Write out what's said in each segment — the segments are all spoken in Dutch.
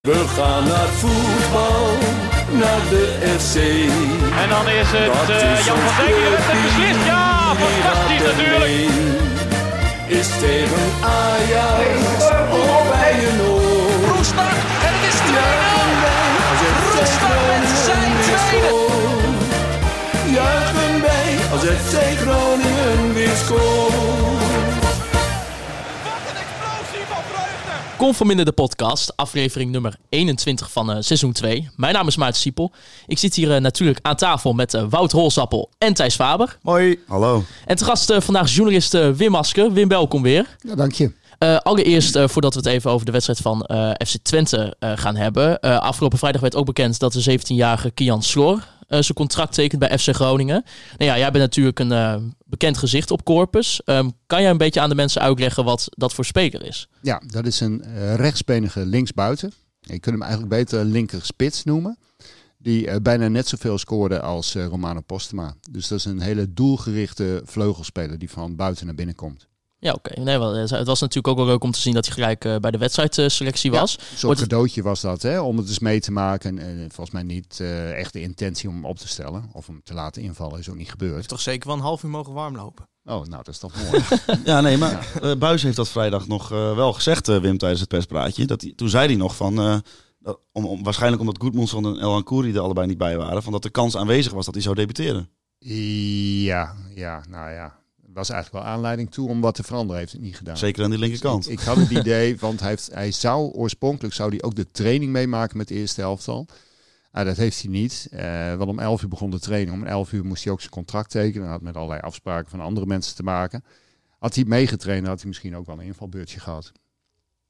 We gaan naar voetbal, naar de FC. En dan is het Dat eh, is Jan van Dijk die clubteam, beslist. Ja, fantastisch natuurlijk. Is tegen Ajax of bij een oor. Roestak en het is 2-0. Als het Roestak met zijn tweede. Juichen wij als FC Groningen weer scoort. Conforminder de podcast, aflevering nummer 21 van eh, seizoen 2. Mijn naam is Maarten Siepel. Ik zit hier eh, natuurlijk aan tafel met eh, Wout Holsappel en Thijs Faber. Hoi. Hallo. En te gast eh, vandaag is journalist Wim Masker. Wim, welkom weer. Ja, dank je. Eh, allereerst, eh, voordat we het even over de wedstrijd van eh, FC Twente eh, gaan hebben. Eh, afgelopen vrijdag werd ook bekend dat de 17-jarige Kian Slor eh, zijn contract tekent bij FC Groningen. Nou ja, jij bent natuurlijk een eh, bekend gezicht op Corpus. Ehm, kan jij een beetje aan de mensen uitleggen wat dat voor speler is? Ja, dat is een eh, rechtsbenige linksbuiten. Je kunt hem eigenlijk beter linker spits noemen. Die eh, bijna net zoveel scoorde als eh, Romano Postema. Dus dat is een hele doelgerichte vleugelspeler die van buiten naar binnen komt. Ja, oké. Nee, wel, eh, het was natuurlijk ook wel leuk om te zien dat hij gelijk eh, bij de wedstrijdselectie was. Een soort Wordt het- cadeautje was dat, hè, om het eens mee te maken. En eh, volgens mij niet eh, echt de intentie om hem op te stellen. Of hem te laten invallen is ook niet gebeurd. Toch zeker wel een half uur mogen warm lopen. Oh, nou, dat is toch mooi. Ja, nee, maar Buis heeft dat vrijdag nog wel gezegd, Wim, tijdens het perspraatje. Dat hij, toen zei hij nog van, eh, dat, om, om, waarschijnlijk omdat Goedmundsson en El Ankouri er allebei niet bij waren, van dat de kans aanwezig was dat hij zou debuteren. ja, ja, nou ja. Was eigenlijk wel aanleiding toe om wat te veranderen. Heeft het niet gedaan. Zeker aan die linkerkant. Ik, ik had het idee, want hij, heeft, hij zou oorspronkelijk zou hij ook de training meemaken met de eerste elftal. Ah, dat heeft hij niet. Eh want om 11 uur begon de training. Om 11 uur moest hij ook zijn contract tekenen. Hij had met allerlei afspraken van andere mensen te maken. Had hij meegetraind, had hij misschien ook wel een invalbeurtje gehad.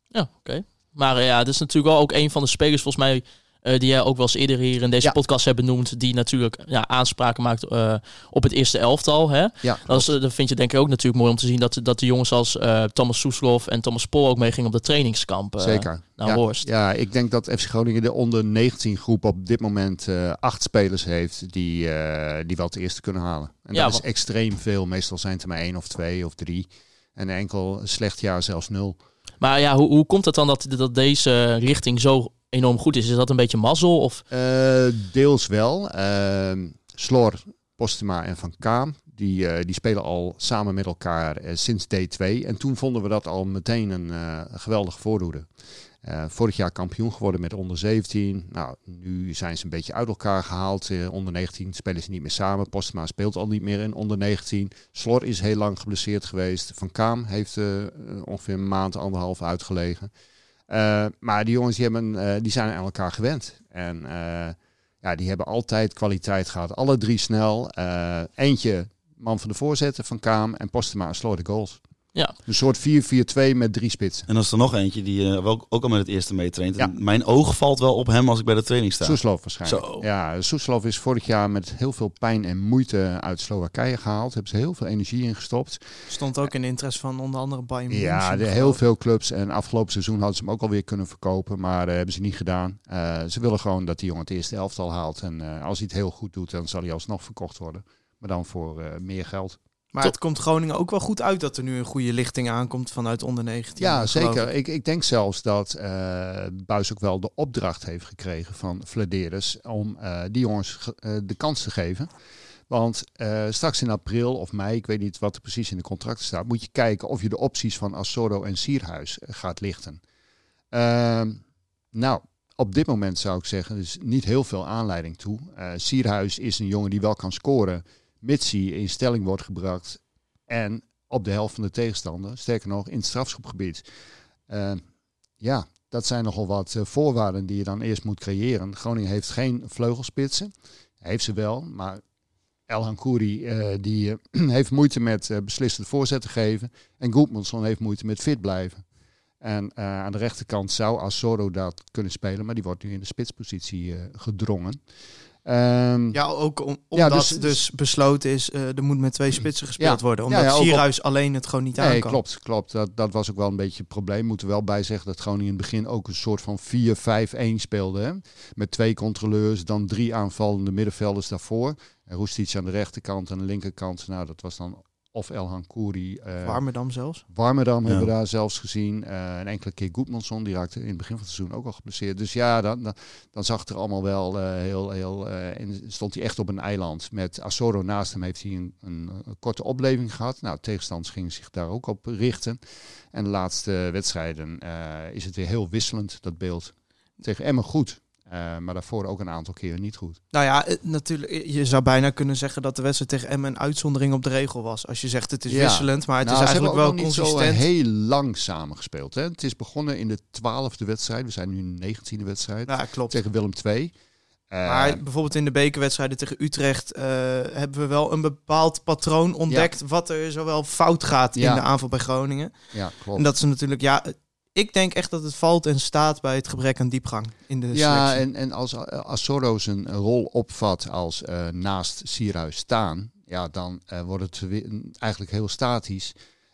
Ja, oké. Maar eh, ja, het is natuurlijk wel ook een van de spelers volgens mij eh, die jij ook wel eens eerder hier in deze Ja. podcast hebt benoemd, die natuurlijk ja, aanspraken maakt eh, op het eerste elftal. Hè? Ja, Dat, is, eh, dat vind je denk ik ook natuurlijk mooi om te zien dat, dat de jongens als Thomas Soeslof en Thomas Pol ook meegingen op de trainingskamp. zeker. naar ja, Horst. ja, ik denk dat FC Groningen de onder 19 groep op dit moment acht spelers heeft die, die wel het eerste kunnen halen. En Ja, dat is extreem veel. Meestal zijn het maar één of twee of drie. En een enkel slecht jaar zelfs nul. Maar ja, hoe, hoe komt het dan dat, dat deze richting zo enorm goed is? Is dat een beetje mazzel? Of Eh, deels wel. Ehm Slor, Postema en Van Kaam. Die, eh, die spelen al samen met elkaar eh, sinds D2. En toen vonden we dat al meteen een geweldige voordoede. Eh, vorig jaar kampioen geworden met onder 17. Nou, nu zijn ze een beetje uit elkaar gehaald. Eh, onder 19 spelen ze niet meer samen. Postema speelt al niet meer in onder 19. Slor is heel lang geblesseerd geweest. Van Kaam heeft ongeveer een maand, anderhalf uitgelegen. Eh, maar die jongens die hebben, eh, die zijn aan elkaar gewend. En eh, ja, die hebben altijd kwaliteit gehad. Alle drie snel. Eentje man van de voorzetten van Kaam en Postema en Sloor de goals. Ja, Een soort 4-4-2 met drie spitsen. En dan is er nog eentje die eh, wel, ook al met het eerste meetraint. Ja. Mijn oog valt wel op hem als ik bij de training sta. Soeslof waarschijnlijk. Zo. Ja, Soeslof is vorig jaar met heel veel pijn en moeite uit Slowakije gehaald. Hebben ze heel veel energie in gestopt. Stond ook in de interesse van onder andere Bayern München. Ja, de, heel veel clubs. En afgelopen seizoen hadden ze hem ook alweer kunnen verkopen. Maar uh, hebben ze niet gedaan. Uh, ze willen gewoon dat die jongen het eerste elftal haalt. En uh, als hij het heel goed doet, dan zal hij alsnog verkocht worden. Maar dan voor uh, meer geld. Maar het komt Groningen ook wel goed uit dat er nu een goede lichting aankomt vanuit onder 19. Ja, zeker. Ik. Ik, ik, denk zelfs dat uh, Buis ook wel de opdracht heeft gekregen van Vladeres om uh, die jongens uh, de kans te geven. Want uh, straks in april of mei, ik weet niet wat er precies in de contracten staat, moet je kijken of je de opties van Assoro en Sierhuis gaat lichten. Uh, nou, op dit moment zou ik zeggen, er is niet heel veel aanleiding toe. Sierhuis is een jongen die wel kan scoren, mits in stelling wordt gebracht en op de helft van de tegenstander. Sterker nog, in het strafschopgebied. Uh, ja, dat zijn nogal wat uh, voorwaarden die je dan eerst moet creëren. Groningen heeft geen vleugelspitsen. Heeft ze wel, maar El Hankouri uh, die heeft moeite met beslissend voorzetten geven. En Goedmanson heeft moeite met fit blijven. En aan de rechterkant zou Assoro dat kunnen spelen, maar die wordt nu in de spitspositie gedrongen. Um, ja, ook om, omdat ja, dus, dus, besloten is, uh, er moet met twee spitsen gespeeld ja, worden. Omdat ja, Sierhuis op... alleen het gewoon niet aan nee, kan. klopt, klopt. Dat, dat was ook wel een beetje het probleem. Moeten we wel bij zeggen dat Groningen in het begin ook een soort van 4-5-1 speelde. Hè? Met twee controleurs, dan drie aanvallende middenvelders daarvoor. En Roestic aan de rechterkant en de linkerkant. Nou, dat was dan of El Hankouri. Uh, Warmerdam zelfs. Warmerdam hebben we daar zelfs gezien. Uh, een enkele keer Goedmanson, die raakte in het begin van het seizoen ook al geblesseerd. Dus ja, dan, dan, dan zag het er allemaal wel uh, heel... heel en stond hij echt op een eiland. Met Asoro naast hem heeft hij een, een, een korte opleving gehad. Nou, tegenstanders gingen zich daar ook op richten. En de laatste wedstrijden is het weer heel wisselend, dat beeld. Tegen Emmen goed. Uh, maar daarvoor ook een aantal keren niet goed. Nou ja, natuurlijk, je zou bijna kunnen zeggen dat de wedstrijd tegen Emmen een uitzondering op de regel was. Als je zegt het is wisselend, maar het nou, is eigenlijk wel consistent. Niet zo heel lang samengespeeld. Hè? Het is begonnen in de twaalfde wedstrijd. We zijn nu in de negentiende wedstrijd. Ja, klopt. Tegen Willem II. Uh, maar bijvoorbeeld in de bekerwedstrijden tegen Utrecht uh, hebben we wel een bepaald patroon ontdekt wat er zowel fout gaat in de aanval bij Groningen. Ja, klopt. En dat ze natuurlijk, ja, ik denk echt dat het valt en staat bij het gebrek aan diepgang in de Ja, en, en als, als Soro zijn rol opvat als uh, naast Sierhuis staan, ja, dan uh, wordt het eigenlijk heel statisch.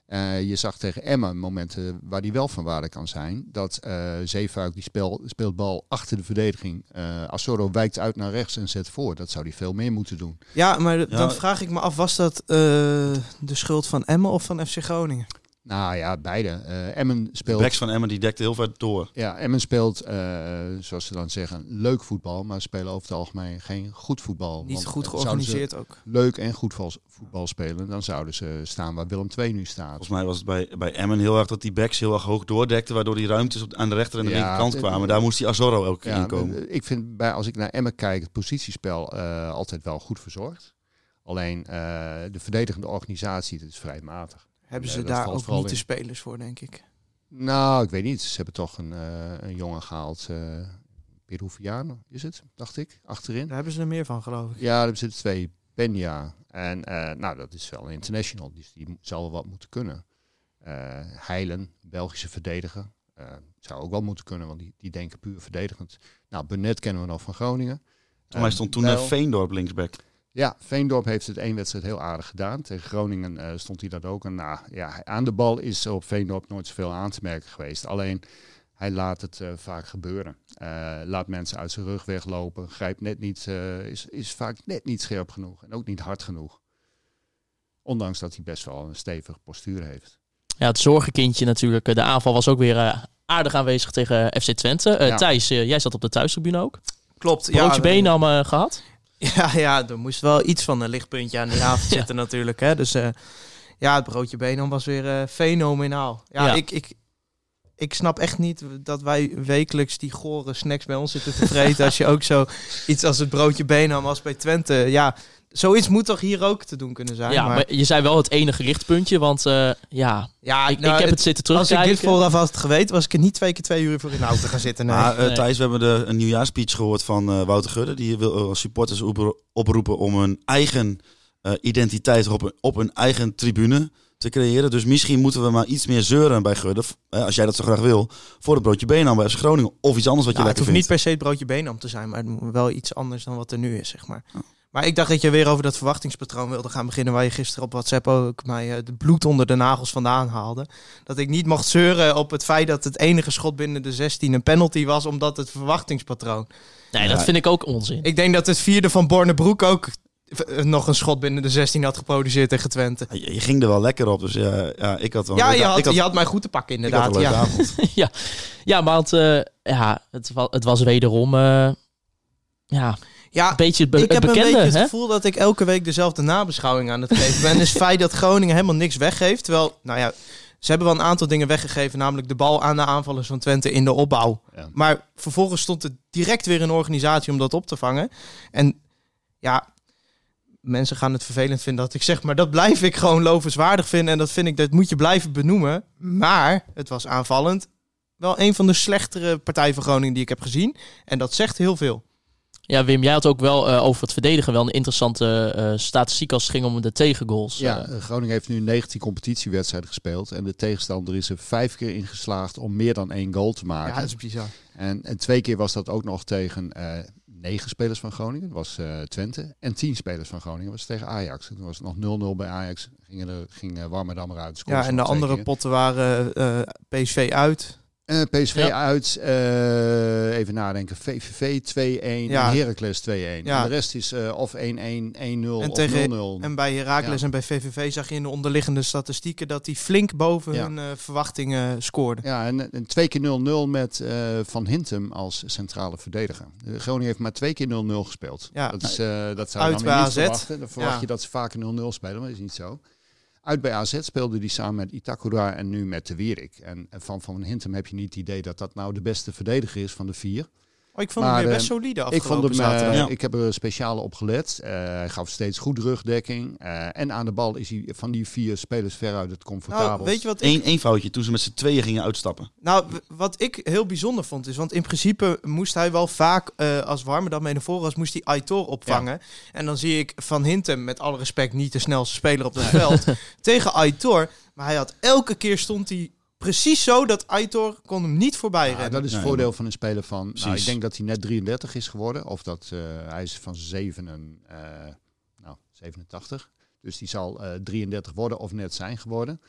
Uh, je zag tegen Emma momenten waar die wel van waarde kan zijn. Dat uh, Zeefuik die speel, speelt bal achter de verdediging. Uh, Asoro wijkt uit naar rechts en zet voor. Dat zou hij veel meer moeten doen. Ja, maar dan vraag ik me af, was dat de schuld van Emma of van FC Groningen? Nou ja, beide. Uh, Emmen speelt... De backs van Emmen die dekte heel ver door. Ja, Emmen speelt, uh, zoals ze dan zeggen, leuk voetbal. Maar spelen over het algemeen geen goed voetbal. Niet goed georganiseerd ook. Leuk en goed voetbal spelen. Dan zouden ze staan waar Willem II nu staat. Volgens mij was het bij, bij Emmen heel erg dat die backs heel erg hoog doordekten. Waardoor die ruimtes op, aan de rechter en de ja, linkerkant kwamen. Daar moest die Azorro elke keer in komen. Ik vind, bij, als ik naar Emmen kijk, het positiespel uh, altijd wel goed verzorgd. Alleen de verdedigende organisatie, dat is vrij matig. Hebben ze daar ook niet de spelers voor, denk ik? Nou, ik weet niet. Ze hebben toch een, uh, een jongen gehaald. Uh, Peruviano is het, dacht ik, achterin. Daar hebben ze er meer van, geloof ik. Ja, er zitten twee. Penja. En uh, nou, dat is wel een international. Dus die zal wel wat moeten kunnen. Heilen, Belgische verdediger. zou ook wel moeten kunnen, want die, die denken puur verdedigend. Nou, Burnett kennen we nog van Groningen. Maar hij stond toen naar Veendorp linksback. Ja, Veendorp heeft het één wedstrijd heel aardig gedaan. Tegen Groningen uh, stond hij dat ook. En nou, ja, aan de bal is op Veendorp nooit zoveel aan te merken geweest. Alleen hij laat het uh, vaak gebeuren. Uh, laat mensen uit zijn rug weglopen. Grijpt net niet, is, is vaak net niet scherp genoeg. En ook niet hard genoeg. Ondanks dat hij best wel een stevig postuur heeft. Ja, het zorgenkindje natuurlijk. De aanval was ook weer aardig aanwezig tegen FC Twente. Ja. Thijs, jij zat op de thuistribune ook. Klopt. Broodje ja, beenam gehad? Ja, ja, er moest wel iets van een lichtpuntje aan die avond zitten natuurlijk. Hè? Dus uh, ja, het broodje benen was weer uh, fenomenaal. Ja, Ik, ik, ik snap echt niet dat wij wekelijks die gore snacks bij ons zitten te vreten. als je ook zo iets als het broodje benen als bij Twente. Ja, Zoiets moet toch hier ook te doen kunnen zijn? Ja, maar, je zei wel het enige lichtpuntje, want uh, ja, ja ik, nou, ik heb het, zitten terugkijken. Als ik dit vooraf had geweten, was ik er niet twee keer twee uur voor in de auto gaan zitten. Nee. Maar, uh, Thijs, we hebben de, een nieuwjaarspeech gehoord van uh, Wouter Gudde. Die wil supporters oproepen om een eigen identiteit op een, op een eigen tribune te creëren. Dus misschien moeten we maar iets meer zeuren bij Gudde, als jij dat zo graag wil, voor het broodje Benam bij FC Groningen. Of iets anders wat je lekker Het hoeft niet per se het broodje Benam te zijn, maar het moet wel iets anders dan wat er nu is, zeg maar. Maar ik dacht dat je weer over dat verwachtingspatroon wilde gaan beginnen. Waar je gisteren op WhatsApp ook mij het uh, bloed onder de nagels vandaan haalde. Dat ik niet mocht zeuren op het feit dat het enige schot binnen de 16 een penalty was. Omdat het verwachtingspatroon. Nee, dat vind ik ook onzin. Ik denk dat het vierde van Bornebroek ook eh, nog een schot binnen de 16 had geproduceerd tegen Twente. Je, ging er wel lekker op, dus ja, ja ik had wel... Ja, je had, je had mij goed te pakken inderdaad. ja. ja. ja, maar het, uh, ja, het, het was wederom... Uh, ja, ja, een beetje ik heb een beetje het gevoel dat ik elke week dezelfde nabeschouwing aan het geven ben. is het feit dat Groningen helemaal niks weggeeft. Terwijl, nou ja, ze hebben wel een aantal dingen weggegeven. Namelijk de bal aan de aanvallers van Twente in de opbouw. Maar vervolgens stond er direct weer een organisatie om dat op te vangen. En ja, mensen gaan het vervelend vinden dat ik zeg, maar dat blijf ik gewoon lovenswaardig vinden. En dat vind ik, dat moet je blijven benoemen. Maar het was aanvallend. Wel een van de slechtere partijen van Groningen die ik heb gezien. En dat zegt heel veel. Ja, Wim, jij had ook wel uh, over het verdedigen wel een interessante uh, statistiek als het ging om de tegengoals. Ja, uh. Groningen heeft nu 19 competitiewedstrijden gespeeld. En de tegenstander is er vijf keer ingeslaagd om meer dan één goal te maken. Ja, dat is bizar. En, en twee keer was dat ook nog tegen negen spelers van Groningen. Dat was Twente. En tien spelers van Groningen. Dat was tegen Ajax. Toen was het nog 0-0 bij Ajax. Gingen er, ging Warmerdam eruit. Ja, en de andere potten waren PSV uit. Uh, PSV uit, uh, even nadenken. VVV 2-1 Ja. en Heracles 2-1. Ja. En de rest is eh, of 1-1, 1-0 En of tegen- 0-0. En bij Heracles en bij VVV zag je in de onderliggende statistieken dat die flink boven hun eh, verwachtingen scoorden. Ja, en, en twee keer 0-0 met eh, Van Hintem als centrale verdediger. Eh, Groningen heeft maar twee keer 0-0 gespeeld. Ja. Dat, is, eh, dat zou je dan niet verwachten. Dan verwacht je dat ze vaker 0-0 spelen, maar dat is niet zo. Uit bij AZ speelde die samen met Itakura en nu met de Wierik. En van Van Hintem heb je niet het idee dat dat nou de beste verdediger is van de vier. Oh, ik vond Maar, hem weer eh, best solide Ik afgelopen vond hem, eh, zaterdag. Ja. ik heb er speciaal op gelet. Eh, hij gaf steeds goed rugdekking. Eh, en aan de bal is hij van die vier spelers veruit het comfortabel. nou, weet je wat ik Eén, één foutje toen ze met z'n tweeën gingen uitstappen. Nou, wat ik heel bijzonder vond is, want in principe moest hij wel vaak, eh, als Warmer dan mee naar voren was, moest hij Aitor opvangen. En dan zie ik Van Hintem, met alle respect, niet de snelste speler op het veld, tegen Aitor. Maar hij had elke keer stond hij precies zo dat Aitor kon hem niet voorbij Ja, rennen. dat is het Nee, voordeel van een speler van. Nou, ik denk dat hij net 33 is geworden. Of dat eh, hij is van 7, en, eh, nou, 87. Dus die zal eh 33 worden of net zijn geworden.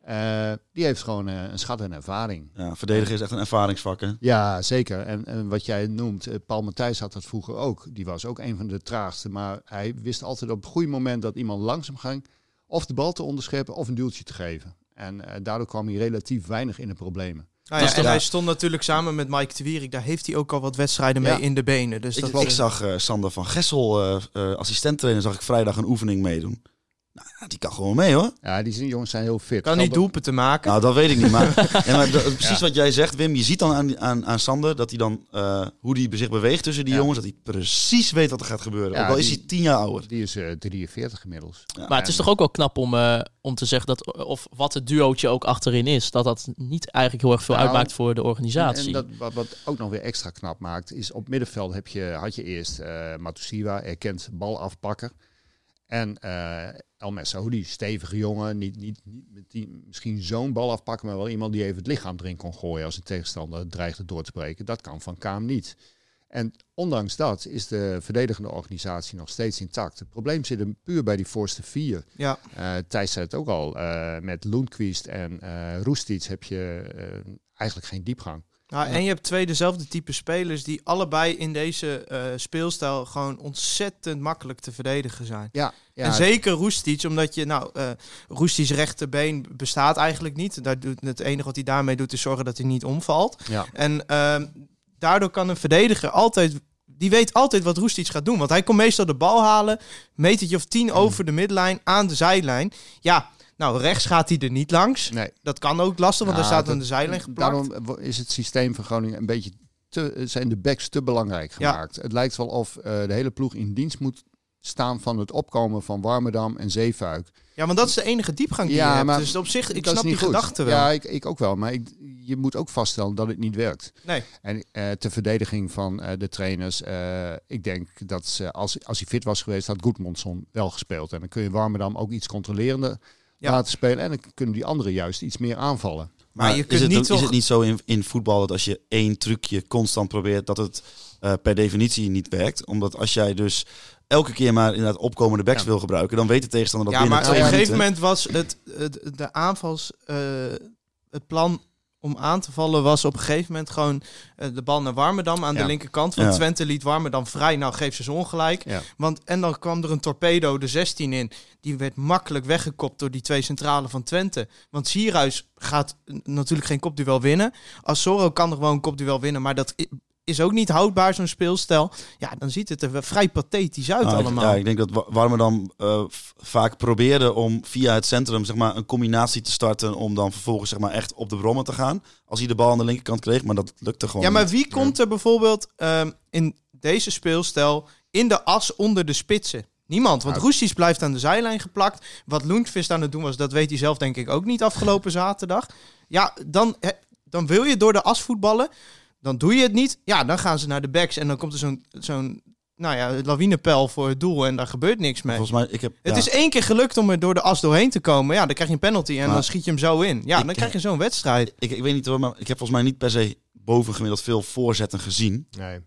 Eh, die heeft gewoon eh, een schat en ervaring. Ja, verdedigen is echt een ervaringsvak. Hè? Ja, zeker. En, en wat jij noemt, eh, Paul Matthijs had dat vroeger ook. Die was ook een van de traagste. Maar hij wist altijd op het goede moment dat iemand langzaam ging. Of de bal te onderscheppen of een duwtje te geven. En eh, daardoor kwam hij relatief weinig in de problemen. Ja, is en hij stond natuurlijk samen met Mike de Wierik. Daar heeft hij ook al wat wedstrijden mee Ja. in de benen. Dus Ik, dat ik zag eh, Sander van Gessel, eh eh assistenttrainer, zag ik vrijdag een oefening meedoen. Nou, die kan gewoon mee hoor. Ja, die zijn- jongens zijn heel fit. kan niet ook- doelpunten maken. Nou, dat weet ik niet. Maar, ja, maar dat- precies wat jij zegt, Wim. Je ziet dan aan, aan, aan Sander dat hij dan, eh, hoe hij zich beweegt tussen die Ja. jongens, dat hij precies weet wat er gaat gebeuren. Ja, Ook al is die- hij tien jaar ouder. Die is eh 43 inmiddels. Ja. Maar het is toch ook wel knap om, eh, om te zeggen dat, of wat het duootje ook achterin is, dat dat niet eigenlijk heel erg veel Nou, uitmaakt voor de organisatie. En dat, wat, wat ook nog weer extra knap maakt, is op middenveld heb je, had je eerst eh Matusiwa, erkend balafpakker. En eh El Messaoudi, stevige jongen, niet, niet, niet met die, misschien zo'n bal afpakken, maar wel iemand die even het lichaam erin kon gooien als een tegenstander dreigde door te breken. Dat kan Van Kaam niet. En ondanks dat is de verdedigende organisatie nog steeds intact. Het probleem zit hem puur bij die voorste vier. Ja. Eh Thijs zei het ook al, eh, met Lundqvist en Roestic heb je eigenlijk geen diepgang. Nou, en je hebt twee dezelfde type spelers die allebei in deze eh, speelstijl gewoon ontzettend makkelijk te verdedigen zijn. Ja, ja en zeker Roestic, omdat je, nou, eh Roestic's rechterbeen bestaat eigenlijk niet. Daar doet, het enige wat hij daarmee doet is zorgen dat hij niet omvalt. ja. En ehm, daardoor kan een verdediger altijd, die weet altijd wat Roestic gaat doen. Want hij komt meestal de bal halen, metertje of tien over de midlijn aan de zijlijn. Ja, nou, rechts gaat hij er niet langs. Nee. Dat kan ook lastig, want Ja, hij staat dat- de zijlijn geplakt. Daarom is het systeem van Groningen een beetje te, zijn de backs te belangrijk Ja. gemaakt. Het lijkt wel of eh, de hele ploeg in dienst moet staan van het opkomen van Warmerdam en Zeefuik. Ja, want dat is de enige diepgang die Ja, je hebt. maar Dus op zich, ik snap die gedachte wel. Ja, ik, ik ook wel. Maar ik, je moet ook vaststellen dat het niet werkt. Nee. En eh, ter verdediging van eh, de trainers, ik denk dat ze, als, als hij fit was geweest, had Goedmondson wel gespeeld. En dan kun je Warmerdam ook iets controlerender Ja. laten spelen. En dan kunnen die anderen juist iets meer aanvallen. Maar je is, kunt het, niet toch- is het niet zo in, in voetbal dat als je één trucje constant probeert, dat het eh, per definitie niet werkt? Omdat als jij dus elke keer maar inderdaad opkomende backs Ja. wil gebruiken, dan weet de tegenstander dat Ja, binnen maar op een gegeven moment was het, het de aanvals, eh, het plan om aan te vallen was op een gegeven moment gewoon eh, de bal naar Warmerdam aan de linkerkant. Want Ja. Twente liet Warmerdam vrij. Nou, geef ze ze ongelijk. Ja. Want, en dan kwam er een torpedo de 16 in. Die werd makkelijk weggekopt door die twee centralen van Twente. Want Sierhuis gaat natuurlijk geen kopduel winnen. Assoro kan er gewoon een kopduel winnen. Maar dat is ook niet houdbaar, zo'n speelstijl. Ja, dan ziet het er vrij pathetisch uit Nou, ik- allemaal. Ja, ik denk dat Wa- Warmerdam eh, v- vaak probeerde om via het centrum zeg maar, een combinatie te starten om dan vervolgens zeg maar, echt op de brommen te gaan. Als hij de bal aan de linkerkant kreeg, maar dat lukte gewoon Ja, maar niet. wie komt er bijvoorbeeld ehm, in deze speelstijl in de as onder de spitsen? Niemand, want Nou, Roestic blijft aan de zijlijn geplakt. Wat Lundqvist aan het doen was, dat weet hij zelf denk ik ook niet afgelopen zaterdag. Ja, dan, dan wil je door de as voetballen. Dan doe je het niet. Ja, dan gaan ze naar de backs en dan komt er zo'n zo'n nou ja, lawinepel voor het doel en daar gebeurt niks mee. Volgens mij, ik heb, Het ja, is één keer gelukt om er door de as doorheen te komen. Ja, dan krijg je een penalty en Maar- dan schiet je hem zo in. Ja, Ik- dan krijg je zo'n wedstrijd. ik, ik weet niet hoor, maar ik heb volgens mij niet per se bovengemiddeld veel voorzetten gezien. Nee.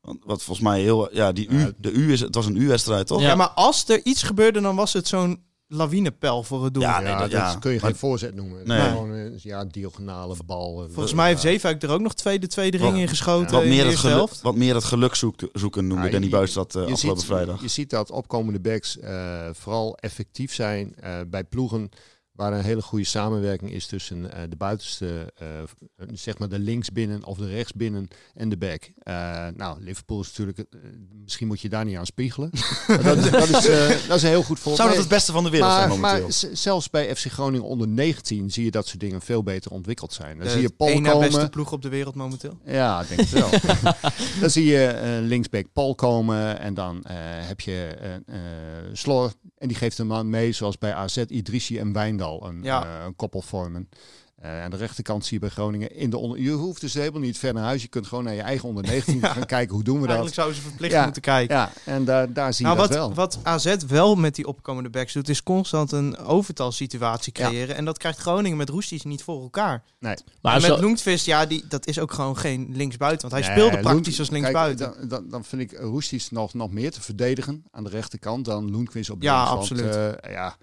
Want wat volgens mij heel, ja, die U, de U is, het was een U-wedstrijd toch? Ja. Ja, maar als er iets gebeurde, dan was het zo'n lawinepel voor het doel. Ja, nee, dat- kun je Maar- geen voorzet noemen. Nee. Gewoon een ja, diagonale bal. Volgens mij heeft Zeefuik er ook nog twee, de tweede ring Wat- in geschoten Wat meer, het geluk, wat meer het geluk zoek- zoeken noemde Ja, Danny Buis dat eh, afgelopen ziet, vrijdag. Je ziet dat opkomende backs eh, vooral effectief zijn eh, bij ploegen waar een hele goede samenwerking is tussen eh, de buitenste, eh, zeg maar de linksbinnen of de rechtsbinnen en de back. Eh, nou, Liverpool is natuurlijk, misschien moet je daar niet aan spiegelen. dat, is, dat, is, eh, dat is een heel goed voorbeeld. Zou dat het beste van de wereld zijn momenteel? maar zelfs bij FC Groningen onder 19 zie je dat soort dingen veel beter ontwikkeld zijn. Dan De zie je Paul één na beste komen. ploeg op de wereld momenteel. Ja, ik denk het wel. dan zie je linksback Paul komen en dan eh, heb je eh eh, Slor en die geeft een man mee, zoals bij AZ, Idrissi en Wijndal, een, Ja. eh, een koppel vormen. Eh, aan de rechterkant zie je bij Groningen in de onder. Je hoeft dus helemaal niet ver naar huis. Je kunt gewoon naar je eigen onder 19 gaan kijken hoe doen we Eigenlijk dat. zouden ze verplicht Ja. moeten kijken. Ja, en daar, daar zie Nou, je wat, dat wel. wat AZ wel met die opkomende backs doet, is constant een overtalsituatie Ja. creëren. En dat krijgt Groningen met Roesties niet voor elkaar. Nee. Maar en met zo- Loentvist, ja, die, dat is ook gewoon geen linksbuiten. Want hij Nee, speelde praktisch als linksbuiten. dan, dan, dan vind ik Roesties nog, nog meer te verdedigen aan de rechterkant dan Loenquist op Ja, links. Want, absoluut. eh, ja,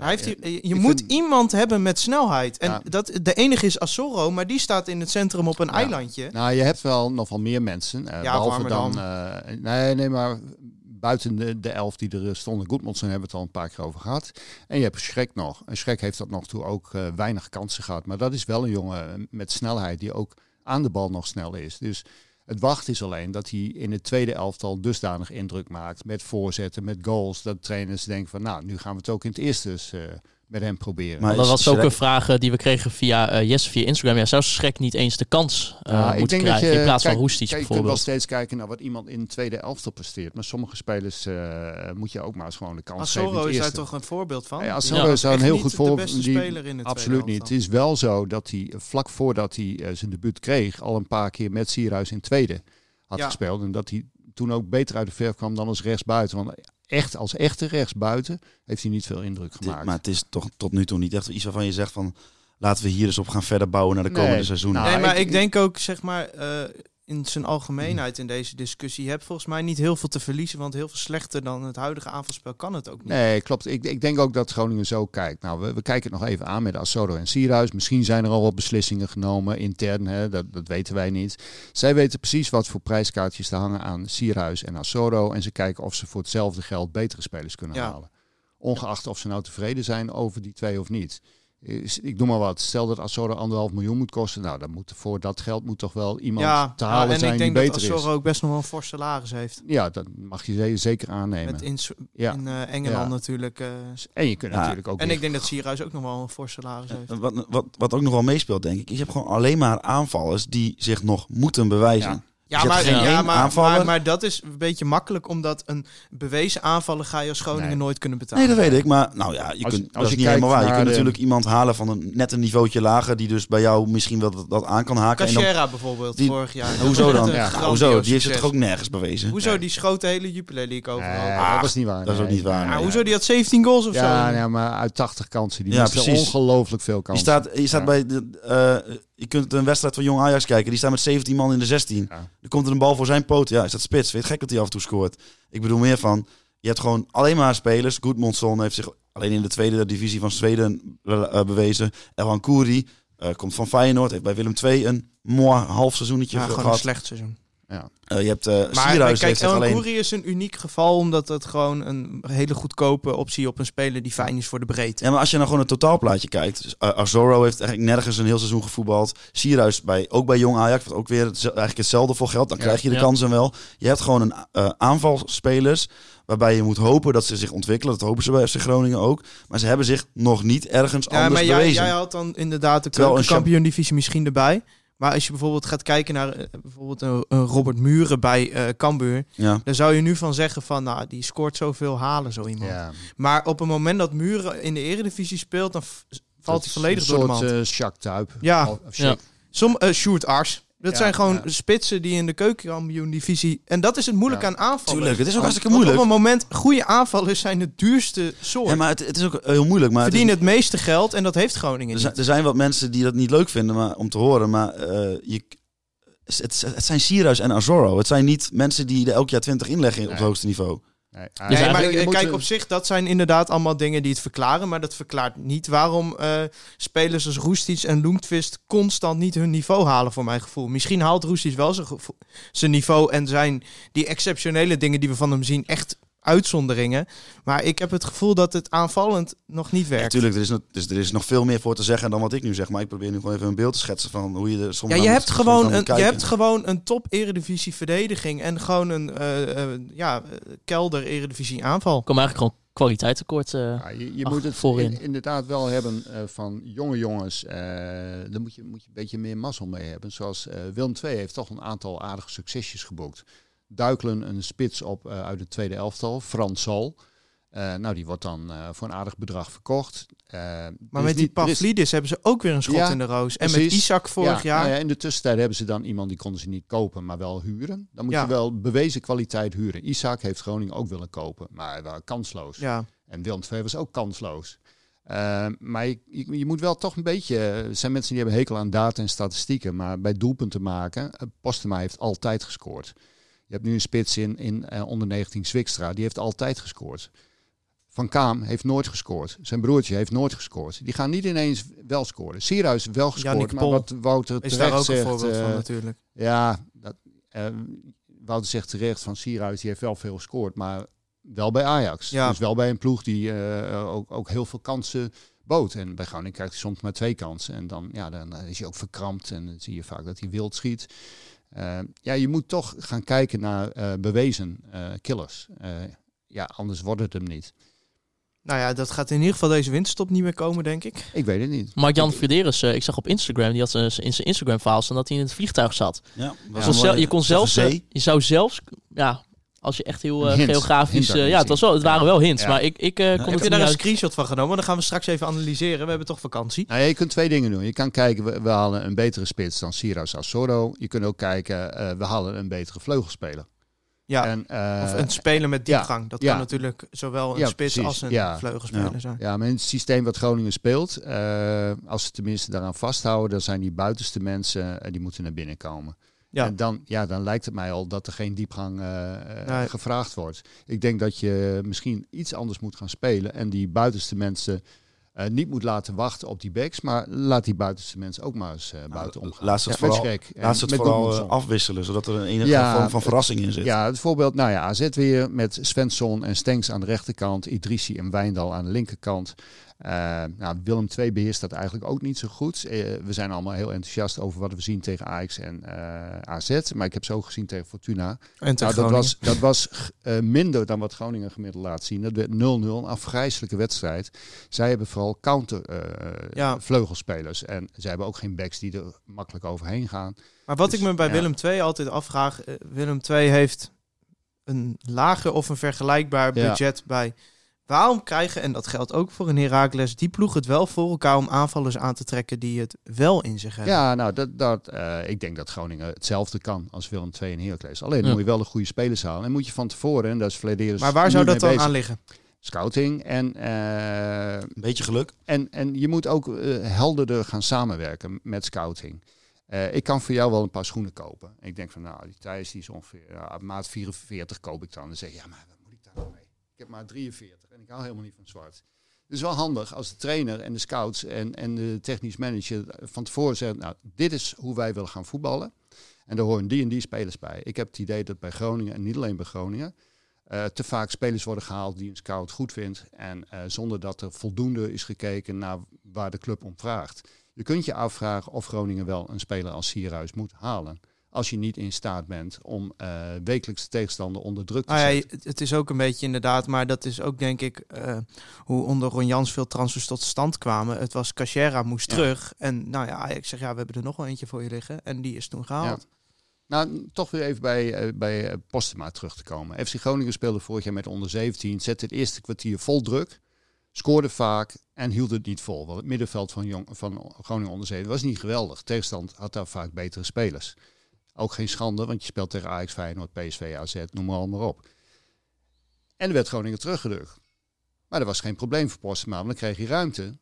hij heeft je moet vind- iemand hebben met snelheid. En Ja. dat, de enige is Assoro, maar die staat in het centrum op een Ja. eilandje. Nou, je hebt wel nog wel meer mensen. eh, behalve Warmerdam. dan. eh, nee, nee, maar buiten de, de elf die er stonden, Goedmondsen hebben we het al een paar keer over gehad. En je hebt Schrek nog. En Schrek heeft tot nog toe ook eh, weinig kansen gehad. Maar dat is wel een jongen met snelheid die ook aan de bal nog snel is. Dus het wacht is alleen dat hij in het tweede elftal dusdanig indruk maakt. Met voorzetten, met goals. Dat trainers denken van nou, nu gaan we het ook in het eerste eh, met hem proberen. Maar dat was ook een vraag eh, die we kregen via eh, Jesse via Instagram. Ja, zou Schrek niet eens de kans eh Ja, moeten krijgen in plaats kijk, van Roestic kijk, Je kunt wel bijvoorbeeld? steeds kijken naar wat iemand in de tweede elftal presteert. Maar sommige spelers eh, moet je ook maar eens gewoon de kans geven. in Assoro het is daar toch een voorbeeld van? Ja, Die Assoro is daar een heel goed de voorbeeld. beste Die- speler in het Absoluut niet. Het is wel zo dat hij vlak voordat hij zijn debuut kreeg, al een paar keer met Sierhuis in tweede had Ja. gespeeld. En dat hij toen ook beter uit de verf kwam dan als rechtsbuiten. Want echt als echte rechtsbuiten heeft hij niet veel indruk Dit- gemaakt. maar het is toch tot nu toe niet echt iets waarvan je zegt van... laten we hier eens op gaan verder bouwen naar de komende Nee, seizoenen. nou, nee, maar ik- ik, denk ook, zeg maar, eh, in zijn algemeenheid in deze discussie... je hebt volgens mij niet heel veel te verliezen... want heel veel slechter dan het huidige aanvalspel kan het ook niet. Nee, klopt. Ik, ik denk ook dat Groningen zo kijkt. Nou, we, we kijken het nog even aan met Assodo en Sierhuis. Misschien zijn er al wat beslissingen genomen intern. Hè? Dat, dat weten wij niet. Zij weten precies wat voor prijskaartjes te hangen aan Sierhuis en Assodo. En ze kijken of ze voor hetzelfde geld betere spelers kunnen Ja. halen. Ongeacht of ze nou tevreden zijn over die twee of niet. Is- Ik doe maar wat. Stel dat Assodo anderhalf miljoen moet kosten. Nou, dan moet voor dat geld moet toch wel iemand ja, te ja, halen en zijn ik die denk dat beter Assoro is. ook best nog wel een fors salaris heeft. Ja, dat mag je ze- zeker aannemen. Met in, Ja. in eh, Engeland Ja. natuurlijk. eh, En je kunt Ja. natuurlijk ook en weer- ik denk dat Sierhuis ook nog wel een fors salaris heeft. Wat, wat, wat ook nog wel meespeelt, denk ik, is je hebt gewoon alleen maar aanvallers die zich nog moeten bewijzen. Ja. Ja, hebt maar, geen ja, maar, aanvaller. maar, maar dat is een beetje makkelijk, omdat een bewezen aanvaller ga je als Groningen Nee. nooit kunnen betalen. Nee, dat weet ik. Maar nou ja, je Als- kunt, als dat is je niet helemaal waar. Je kunt de- natuurlijk iemand halen van een net een niveautje lager, die dus bij jou misschien wel dat, dat aan kan haken. En dan, Cachera bijvoorbeeld, die- vorig jaar. Hoezo dan? Ja, Nou, hoezo? Die heeft het toch ook nergens bewezen? Hoezo? Nee. Die schoot de hele Jupiler League overal. Nee, Ah, dat is niet waar. dat is ook niet waar. ja, nee. hoezo? Die had 17 goals of Ja, zo. nee, maar uit 80 kansen. Die Ja, ongelooflijk veel Je kansen. staat, je staat Ja. bij de, eh, je kunt een wedstrijd van Jong Ajax kijken. Die staat met 17 man in de 16. Ja. Er komt er een bal voor zijn poot. Ja, is dat spits? Weet gek dat hij af en toe scoort. Ik bedoel meer van, je hebt gewoon alleen maar spelers. Goedmondson heeft zich alleen in de tweede divisie van Zweden eh, bewezen. Elhan Kouri eh, komt van Feyenoord. Heeft bij Willem II een mooi half seizoentje Ja, gewoon een gehad. slecht seizoen. Eh, je hebt eh Maar Sierhuis kijk, El alleen... Is een uniek geval, omdat het gewoon een hele goedkope optie op een speler die fijn is voor de breedte. Ja, maar als je nou gewoon het totaalplaatje kijkt. Dus, uh, Azoro heeft eigenlijk nergens een heel seizoen gevoetbald. Sierhuis bij, ook bij Jong Ajax, wat ook weer het, eigenlijk hetzelfde voor geldt. Dan Ja. krijg je de Ja. kansen wel. Je hebt gewoon een uh, aanvalspelers waarbij je moet hopen dat ze zich ontwikkelen. Dat hopen ze bij FC Groningen ook. Maar ze hebben zich nog niet ergens Ja, anders maar jij, bewezen. jij had dan inderdaad de Terwijl een kampioen divisie misschien erbij. Maar als je bijvoorbeeld gaat kijken naar eh, bijvoorbeeld een, een Robert Muren bij eh Cambuur, Ja. dan zou je nu van zeggen van, nou, die scoort zoveel halen zo iemand. Ja. Maar op het moment dat Muren in de eredivisie speelt, dan valt hij volledig door de Een mand. soort uh, Jacques Tuip. Ja. Of- of Ja. Som, eh Sjoerd Ars. Dat Ja, zijn gewoon ja. spitsen die in de keukenkampioen divisie... En dat is het moeilijk Ja. aan aanvallen. Tuurlijk, het is ook hartstikke want moeilijk. Op een moment, goede aanvallers zijn het duurste soort. Ja, maar het, het is ook heel moeilijk. Maar het is- Verdienen het meeste geld en dat heeft Groningen er, zijn, er zijn wat mensen die dat niet leuk vinden maar, om te horen. Maar eh, je, het, het zijn Sierhuis en Azoro. Het zijn niet mensen die er elk jaar 20 inleggen op het hoogste niveau. Nee, Dus Nee, maar kijk, op zich, dat zijn inderdaad allemaal dingen die het verklaren. Maar dat verklaart niet waarom eh, spelers als Roestic en Loentvist constant niet hun niveau halen, voor mijn gevoel. Misschien haalt Roestic wel zijn niveau en zijn die exceptionele dingen die we van hem zien echt uitzonderingen. Maar ik heb het gevoel dat het aanvallend nog niet werkt. Natuurlijk, er, is nog- dus er is nog veel meer voor te zeggen dan wat ik nu zeg. Maar ik probeer nu gewoon even een beeld te schetsen van hoe je er soms Ja, je hebt, gewoon een, je hebt gewoon een top eredivisie verdediging en gewoon een eh, eh, ja, kelder eredivisie aanval. Komen eigenlijk gewoon kwaliteitstekort. eh Ja, je je Ach, moet het voorin. in- inderdaad wel hebben eh, van jonge jongens. eh daar moet je, moet je een beetje meer mazzel mee hebben. Zoals eh, Willem II heeft toch een aantal aardige succesjes geboekt. Duikelen een spits op eh, uit het tweede elftal, Frans Sal. Eh, nou, die wordt dan eh, voor een aardig bedrag verkocht. Maar met die is- Pavlidis hebben ze ook weer een schot Ja, in de roos. En met. Isaac vorig ja, jaar. nou ja, in de tussentijd hebben ze dan iemand die konden ze niet kopen, maar wel huren. Dan moet je wel bewezen kwaliteit huren. Isaac heeft Groningen ook willen kopen, maar hij was kansloos. Ja. En Willem II was ook kansloos. Maar je, je, je moet wel toch een beetje... Er zijn mensen die hebben hekel aan data en statistieken. Maar bij doelpunten maken... Postema heeft altijd gescoord. Je hebt nu een spits in, in eh, onder 19 Zwikstra. Die heeft altijd gescoord. Van Kaam heeft nooit gescoord. Zijn broertje heeft nooit gescoord. Die gaan niet ineens wel scoren. Sierhuis wel gescoord. Maar wat Wouter Is terecht daar ook een voorbeeld van eh, natuurlijk. ja, dat, eh, Wouter zegt terecht van Sierhuis, die heeft wel veel gescoord, maar wel bij Ajax. Ja. Dus wel bij een ploeg die ook, ook heel veel kansen bood. En bij Groningen krijgt hij soms maar twee kansen. En dan, ja, dan is hij ook verkrampt en dan zie je vaak dat hij wild schiet. Eh, ja, je moet toch gaan kijken naar eh, bewezen eh, killers. Eh, ja, anders wordt het hem niet. Nou ja, dat gaat in ieder geval deze winterstop niet meer komen, denk ik. Ik weet het niet. Mark-Jan Frederis, eh, ik zag op Instagram, die had in zijn Instagram-verhaal staan dat hij in het vliegtuig zat. Ja, was Je kon, je kon zelfs, je zou zelfs, ja, als je echt heel eh, geografisch, Hint eh, ja, het, was wel, het waren wel hints, Ja. maar ik, ik eh, kon heb er je daar een screenshot van genomen? Dan gaan we straks even analyseren. We hebben toch vakantie. Nou ja, je kunt twee dingen doen. Je kan kijken, we, we halen een betere spits dan Sierhuis Assoro. Je kunt ook kijken, eh, we halen een betere vleugelspeler. Ja. En, eh, of een speler met ja, diepgang. Dat ja. kan natuurlijk zowel een Ja, spits precies, als een ja. vleugelspeler Ja. zijn. Ja, maar in het systeem wat Groningen speelt, eh, als ze tenminste daaraan vasthouden, dan zijn die buitenste mensen, die moeten naar binnen komen. Ja. En dan, ja, dan lijkt het mij al dat er geen diepgang eh, eh, Nee. gevraagd wordt. Ik denk dat je misschien iets anders moet gaan spelen en die buitenste mensen eh, niet moet laten wachten op die backs, maar laat die buitenste mensen ook maar eens eh, buiten omgaan. Laat ze het Ja, met vooral, Schrek en laat ze het met vooral afwisselen, zodat er een enige Ja, vorm van verrassing in zit. Ja, het voorbeeld, nou ja, AZ weer met Svensson en Stenks aan de rechterkant, Idrissi en Wijndal aan de linkerkant. Eh, nou, Willem II beheerst dat eigenlijk ook niet zo goed. Eh, we zijn allemaal heel enthousiast over wat we zien tegen Ajax en eh, AZ, maar ik heb ook gezien tegen Fortuna. En tegen Nou, dat was, dat was minder dan wat Groningen gemiddeld laat zien. Dat werd 0-0, een afgrijzelijke wedstrijd. Zij hebben vooral counter eh, Ja. vleugelspelers. En zij hebben ook geen backs die er makkelijk overheen gaan. Maar wat Dus, ik me bij ja. Willem II altijd afvraag. Willem II heeft een lager of een vergelijkbaar Ja. budget bij. Waarom krijgen, en dat geldt ook voor een Heracles, die ploeg het wel voor elkaar om aanvallers aan te trekken die het wel in zich hebben? Ja, nou, dat, dat, eh, ik denk dat Groningen hetzelfde kan als Willem II en Heracles. Alleen Ja. moet je wel de goede spelers halen. En moet je van tevoren, en dat is Vladeris maar waar zou dat dan bezig. aan liggen? Scouting en, eh, Een beetje geluk. en, en je moet ook eh, helderder gaan samenwerken met scouting. Eh, ik kan voor jou wel een paar schoenen kopen. Ik denk van, nou, die Thijs die is ongeveer maat 44 koop ik dan. Dan zeg je, ja, maar wat moet ik daar nou mee? Ik heb maar 43 en ik hou helemaal niet van zwart. Het is wel handig als de trainer en de scouts en, en de technisch manager van tevoren zeggen, nou, dit is hoe wij willen gaan voetballen. En daar horen die en die spelers bij. Ik heb het idee dat bij Groningen, en niet alleen bij Groningen, eh, te vaak spelers worden gehaald die een scout goed vindt. En eh, zonder dat er voldoende is gekeken naar waar de club om vraagt. Je kunt je afvragen of Groningen wel een speler als Sierhuis moet halen. Als je niet in staat bent om eh, wekelijks de tegenstander onder druk te ja, zetten. het, het is ook een beetje inderdaad, maar dat is ook denk ik eh, hoe onder Ron Jans veel transfers tot stand kwamen. Het was Cachera moest Ja. terug en nou ja, ik zeg ja, we hebben er nog wel eentje voor je liggen en die is toen gehaald. Nou, toch weer even bij, eh, bij Postema terug te komen. FC Groningen speelde vorig jaar met onder 17, zette het eerste kwartier vol druk, scoorde vaak en hield het niet vol. Want het middenveld van, jong, van Groningen onder 17 was niet geweldig. Tegenstand had daar vaak betere spelers. Ook geen schande, want je speelt tegen Ajax, Feyenoord, PSV, AZ, noem maar allemaal op. En er werd Groningen teruggedrukt. Maar dat was geen probleem voor Postema, want dan kreeg hij ruimte.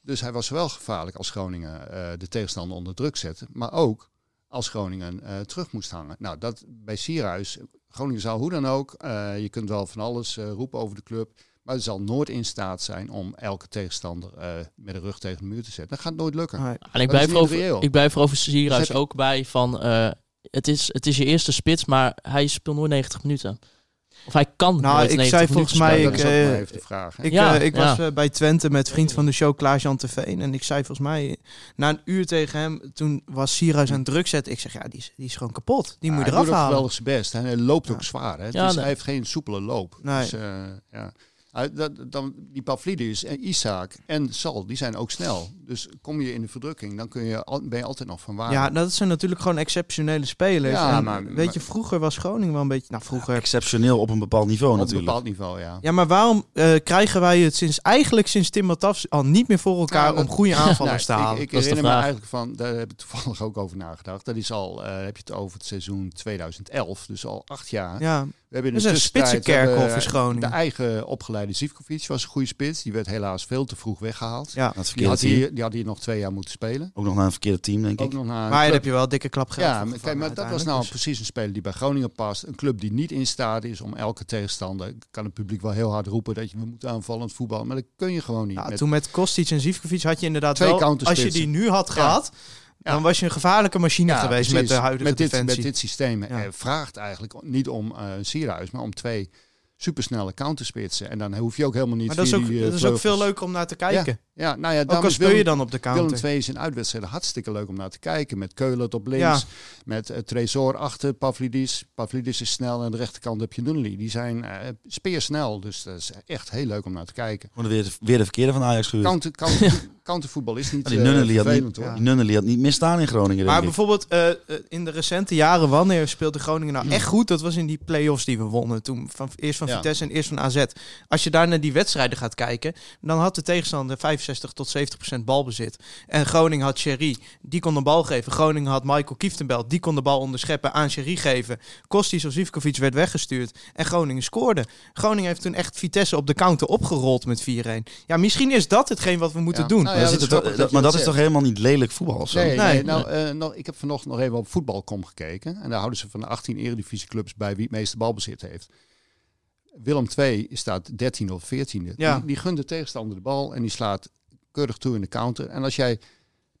Dus hij was wel gevaarlijk als Groningen eh, de tegenstander onder druk zette. Maar ook als Groningen eh, terug moest hangen. Nou, dat bij Sierhuis Groningen zal hoe dan ook, eh, je kunt wel van alles eh, roepen over de club, maar het zal nooit in staat zijn om elke tegenstander eh, met de rug tegen de muur te zetten. Dat gaat nooit lukken. Nee. En ik blijf, ik blijf er over Sierhuis Dus ook bij van... eh, het, is, het is je eerste spits, maar hij speelt nooit 90 minuten. Of hij kan Nou, nooit ik 90 zei minuten volgens mij, even de vraag. Ik, Ja, eh, ik ja. was eh, bij Twente met vriend van de show Klaas-Jan Terveen. En ik zei volgens mij, na een uur tegen hem, toen was aan het druk zetten. Ik zeg, ja, die is, die is gewoon kapot. Die Ja, moet je hij eraf doet ook halen. geweldig zijn best. Hè. Hij loopt ook zwaar. Hè. Nee. Hij heeft geen soepele loop. Nee. Dus, eh, ja. Dan, die Pavlidis en Isaac en Sal, die zijn ook snel. Dus kom je in de verdrukking, dan kun je, al- ben je altijd nog van waar. Ja, dat zijn natuurlijk gewoon exceptionele spelers. Ja, En maar- weet maar- je, vroeger was Groningen wel een beetje... Nou, vroeger... Exceptioneel op een bepaald niveau op een natuurlijk. bepaald niveau, ja. Ja, maar waarom eh, krijgen wij het sinds eigenlijk sinds Tim Matafs al niet meer voor elkaar Ja, dat- om goede aanvallers te halen? Ik, herinner me eigenlijk van, daar heb ik toevallig ook over nagedacht. Dat is al, eh, heb je het over het seizoen 2011, dus al acht jaar. ja, hebben in dat de is een spitsenkerkhof is De Groningen. eigen opgeleide Zivkovic was een goede spits. Die werd helaas veel te vroeg weggehaald. Ja, Het Die had, hier, die had hier nog twee jaar moeten spelen. Ook nog naar een verkeerde team, denk Ook ik. nog naar een maar daar heb je wel een dikke klap geld Ja, maar, kijk, maar dat was nou precies een speler die bij Groningen past. Een club die niet in staat is om elke tegenstander... kan het publiek wel heel hard roepen dat je we moeten aanvallend voetballen. Maar dat kun je gewoon niet. Ja, Met- toen met Kostic en Zivkovic had je inderdaad Twee wel... Als je die nu had gehad, Ja. Dan was je een gevaarlijke machine Ja, geweest precies. met de huidige met dit, defensie. Met dit systeem Ja. vraagt eigenlijk niet om eh Sierhuis, maar om twee supersnelle counterspitsen. En dan hoef je ook helemaal niet maar dat is ook, die, eh, dat is ook veel leuker om naar te kijken. Ja, nou ja, ook daarom al speel je Willem- dan op de Willem counter. II is in uitwedstrijden hartstikke leuk om naar te kijken. Met Keulen op links, Ja. met uh, Tresor achter Pavlidis. Pavlidis is snel en aan de rechterkant heb je Nunnely. Die zijn eh speersnel, dus dat is echt heel leuk om naar te kijken. Gewoon weer, weer de verkeerde van Ajax gehuurd. Counter, counter, countervoetbal is niet die eh, Nunnely had, vervelend niet, hoor. die Nunnely had niet misstaan in Groningen, Maar bijvoorbeeld eh, eh, in de recente jaren, wanneer speelde Groningen nou echt goed? Dat was in die play-offs die we wonnen. Toen van, eerst van Ja. Vitesse en eerst van AZ. Als je daar naar die wedstrijden gaat kijken, dan had de tegenstander 65 tot 70 procent balbezit. En Groningen had Sherry, die kon de bal geven. Groningen had Michael Kieftenbelt, die kon de bal onderscheppen aan Sherry geven. Kostis of Zivkovic werd weggestuurd en Groningen scoorde. Groningen heeft toen echt Vitesse op de counter opgerold met 4-1. Ja, misschien is dat hetgeen wat we moeten Ja. doen. Nou Maar ja, dat dat is toch- grappig dat- dat je maar dat dat is toch zegt. helemaal niet lelijk voetbal zo? Nee, nee, Nee. nou, eh, nog, ik heb vanochtend nog even op voetbal.com gekeken. En daar houden ze van de 18 eredivisieclubs bij wie het meeste balbezit heeft. Willem II staat 13 of 14e. Ja. Die, die gunt de tegenstander de bal en die slaat keurig toe in de counter. En als jij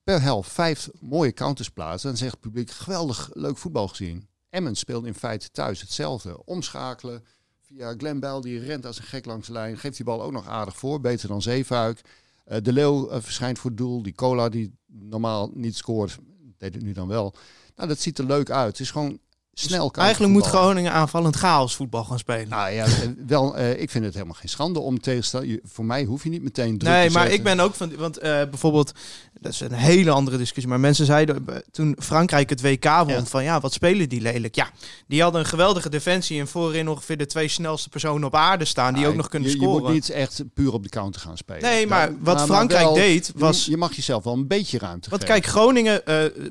per helft vijf mooie counters plaatst, dan zegt het publiek geweldig leuk voetbal gezien. Emmen speelt in feite thuis hetzelfde. Omschakelen via Glenn Bell, die rent als een gek langs de lijn. Geeft die bal ook nog aardig voor, beter dan Zeefuik. Eh, de Leeuw eh, verschijnt voor het doel. Die Cola die normaal niet scoort, deed het nu dan wel. Nou, dat ziet er leuk uit. Het is gewoon snel Eigenlijk moet. Groningen aanvallend chaos voetbal gaan spelen. Nou ja, eh, wel, eh, ik vind het helemaal geen schande om tegenstander. je- Voor mij hoef je niet meteen druk Nee, te maar zetten. ik ben ook van. Want eh, bijvoorbeeld, dat is een hele andere discussie. Maar mensen zeiden toen Frankrijk het WK won: Ja. van ja, wat spelen die lelijk? Ja, die hadden een geweldige defensie en voorin ongeveer de twee snelste personen op aarde staan die Nou, ook nog kunnen je, scoren. Je moet niet echt puur op de counter gaan spelen. Nee, maar Ja, wat Frankrijk wel- deed je was- Je mag jezelf wel een beetje ruimte Want geven. kijk, Groningen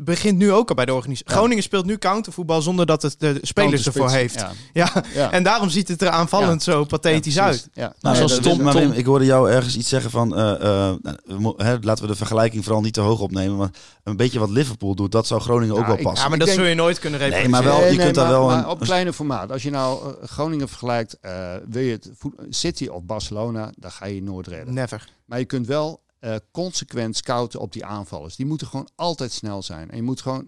begint nu ook al bij de organisatie. Ja. Groningen speelt nu countervoetbal zonder dat het de spelers ervoor heeft. Ja. Ja. Ja. en daarom ziet het er aanvallend zo pathetisch uit. Ja. Nou, zoals Tom- Tom- Wim, ik hoorde jou ergens iets zeggen van, eh, eh, nou, hè, laten we de vergelijking vooral niet te hoog opnemen, maar een beetje wat Liverpool doet, dat zou Groningen ook wel passen. Ja, maar dat denk- zul je nooit kunnen Nee, reproduceren. maar wel- je Nee, kunt daar maar- wel maar een- op kleine formaat. Als je nou eh, Groningen vergelijkt, eh, wil je het City of Barcelona, dan ga je nooit redden. Never. Maar je kunt wel eh, consequent scouten op die aanvallers. Die moeten gewoon altijd snel zijn. En je moet gewoon,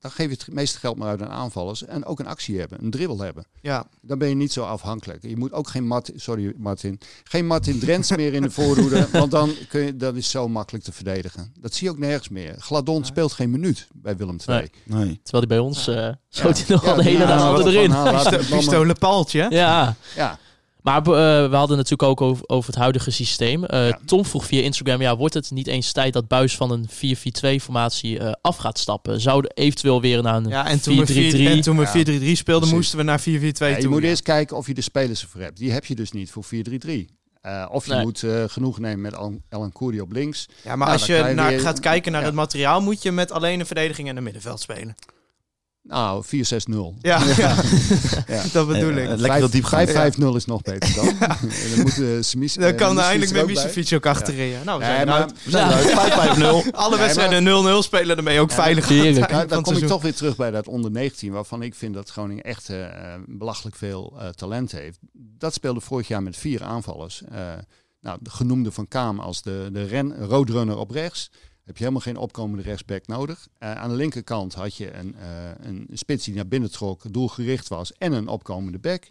dan geef je het meeste geld maar uit aan aanvallers. En ook een actie hebben, een dribbel hebben. Ja. Dan ben je niet zo afhankelijk. Je moet ook geen Martin, sorry Martin, geen Martin Drents meer in de voorhoede. Want dan kun je, dat is zo makkelijk te verdedigen. Dat zie je ook nergens meer. Gladon speelt geen minuut bij Willem II. Nee. Nee. Terwijl hij bij ons eh schoot hij nog Ja, wel de hele dag erin. Pistolen paaltje. Ja, Ja, maar eh, we hadden natuurlijk ook over, over het huidige systeem. Eh, Ja. Tom vroeg via Instagram, ja, wordt het niet eens tijd dat Buis van een 4-4-2-formatie eh, af gaat stappen? Zou er eventueel weer naar een Ja, en toen we 4-3-3? 4 en toen we Ja, 4-3-3 speelden, precies. moesten we naar 4-4-2 Ja, je toe. moet ja. eerst kijken of je de spelers ervoor hebt. Die heb je dus niet voor 4-3-3. Eh, of je Nee. moet eh, genoeg nemen met Al- Elan Koeri op links. Ja, maar Ja, als je naar, weer- gaat kijken naar ja. het materiaal, moet je met alleen een verdediging en een middenveld spelen. Nou, 4-6-0. Ja, ja. Ja. dat bedoel Eh, ik. eh, lekker diepgang. 5-5-0 is nog beter dan. Dan moet uh, Semis, Dan kan uh, eindelijk met er ook achterin. Nou, we Nee, zijn maar- eruit. We zijn eruit. 5-5-0. Alle wedstrijden 0-0 spelen ermee ook veilig. Heerlijk. dan kom ik toch weer terug bij dat onder 19, waarvan ik vind dat Groningen echt eh, belachelijk veel eh, talent heeft. Dat speelde vorig jaar met vier aanvallers. Eh, nou, de genoemde van Kaam als de, de ren, roadrunner op rechts. Heb je helemaal geen opkomende rechtsback nodig. Eh, aan de linkerkant had je een, eh, een spits die naar binnen trok, doelgericht was en een opkomende back.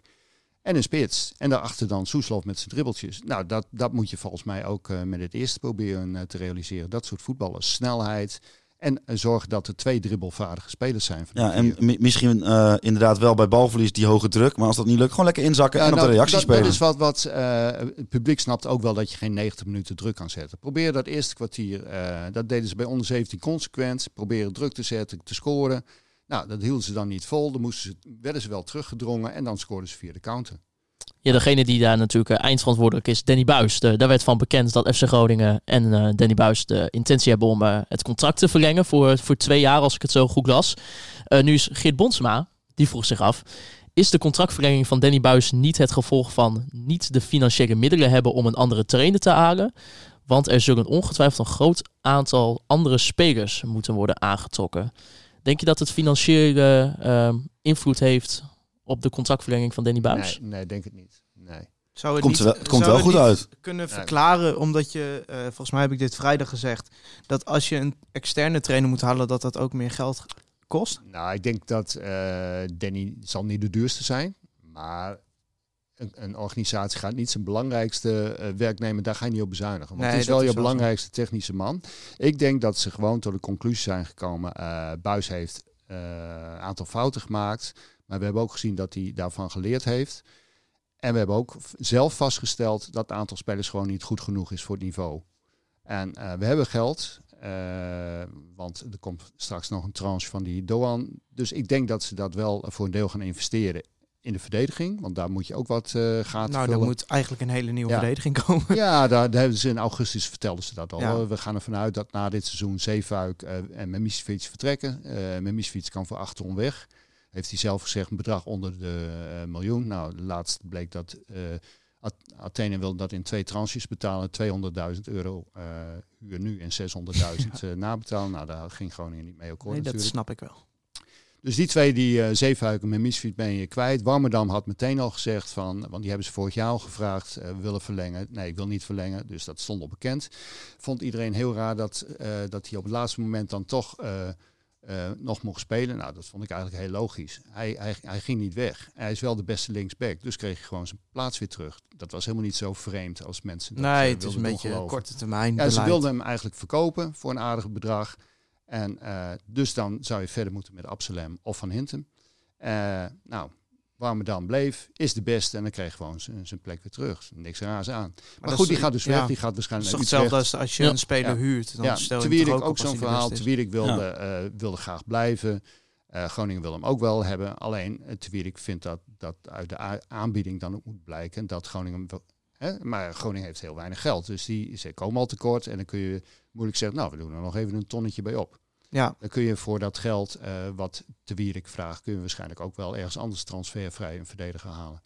En een spits. En daarachter dan Soeslof met zijn dribbeltjes. Nou, dat, dat moet je volgens mij ook eh, met het eerste proberen te realiseren. Dat soort voetballers. Snelheid. En eh, zorgen dat er twee dribbelvaardige spelers zijn. Van Ja, en mi- misschien eh, inderdaad wel bij balverlies die hoge druk. Maar als dat niet lukt, gewoon lekker inzakken Ja, en op nou, de reactie dat, spelen. Dat is wat, wat eh, het publiek snapt ook wel dat je geen 90 minuten druk kan zetten. Probeer dat eerste kwartier, dat deden ze bij onder 17 consequent. Proberen druk te zetten, te scoren. Nou, dat hielden ze dan niet vol. Dan moesten ze, werden ze wel teruggedrongen en dan scoorden ze via de counter. Ja, degene die daar natuurlijk eh, eindverantwoordelijk is, Danny Buis. Daar werd van bekend dat FC Groningen en eh, Danny Buis de intentie hebben om eh, het contract te verlengen voor, voor twee jaar, als ik het zo goed las. Nu is Geert Bonsma, die vroeg zich af, is de contractverlenging van Danny Buis niet het gevolg van niet de financiële middelen hebben om een andere trainer te halen? Want er zullen ongetwijfeld een groot aantal andere spelers moeten worden aangetrokken. Denk je dat het financiële eh, invloed heeft op de contractverlenging van Danny Buis? Nee, nee, denk het niet. Nee. Zou het Komt niet, wel- het komt zou wel goed niet uit. kunnen verklaren, omdat je, eh, volgens mij heb ik dit vrijdag gezegd, dat als je een externe trainer moet halen, dat dat ook meer geld kost? Nou, ik denk dat eh, Danny zal niet de duurste zijn. Maar een, een organisatie gaat niet zijn belangrijkste eh, werknemer, daar ga je niet op bezuinigen. Want Nee, het is wel is je belangrijkste technische man. Ik denk dat ze gewoon tot de conclusie zijn gekomen. eh Buis heeft eh, een aantal fouten gemaakt. Maar we hebben ook gezien dat hij daarvan geleerd heeft. En we hebben ook zelf vastgesteld dat het aantal spelers gewoon niet goed genoeg is voor het niveau. En eh, we hebben geld, eh, want er komt straks nog een tranche van die Doan. Dus ik denk dat ze dat wel voor een deel gaan investeren in de verdediging. Want daar moet je ook wat eh gaten nou, er vullen. moet eigenlijk een hele nieuwe Ja. verdediging komen. Ja, daar, daar hebben ze in augustus vertelden ze dat al. Ja. We gaan ervan uit dat na dit seizoen Zeefuik eh, en Memisevic vertrekken. Uh, Memisevic kan voor acht ton weg. Heeft hij zelf gezegd een bedrag onder de eh, miljoen. Nou, laatst bleek dat eh, At- Athene wil dat in twee tranches betalen. 200.000 euro eh, huur nu en 600.000 eh, nabetalen. Nou, daar ging Groningen niet mee akkoord Nee, dat natuurlijk. snap ik wel. Dus die twee, die uh, Zeefuiken en Misfiet ben je kwijt. Warmerdam had meteen al gezegd van, want die hebben ze vorig jaar al gevraagd, uh, we willen verlengen. Nee, ik wil niet verlengen, dus dat stond al bekend. Vond iedereen heel raar dat, uh, dat hij op het laatste moment dan toch uh, nog mocht spelen. Nou, dat vond ik eigenlijk heel logisch. Hij, hij, hij ging niet weg. Hij is wel de beste linksback, dus kreeg hij gewoon zijn plaats weer terug. Dat was helemaal niet zo vreemd als mensen dat Nee, uh, het is een beetje korte termijn Ja, ze wilden hem eigenlijk verkopen voor een aardig bedrag. En uh, dus dan zou je verder moeten met Absalem of Van Hintem. Uh, nou, Warmerdam bleef, is de beste en dan kreeg gewoon zijn plek weer terug. Niks raars aan. Maar, maar goed, die gaat dus ja, weg. Die gaat waarschijnlijk toch hetzelfde als als je ja. een speler huurt. Dan ja, stel je ook, ook zo'n verhaal. Terwijl ik wilde, uh, wilde graag blijven. Uh, Groningen wil hem ook wel hebben. Alleen uh, terwijl ik vind dat, dat uit de aanbieding dan ook moet blijken dat Groningen Hè? Maar Groningen heeft heel weinig geld. Dus die, ze komen al tekort. En dan kun je moeilijk zeggen, nou, we doen er nog even een tonnetje bij op. Ja. Dan kun je voor dat geld uh, wat te Wierik vraagt, kun je waarschijnlijk ook wel ergens anders transfervrij een verdediger halen.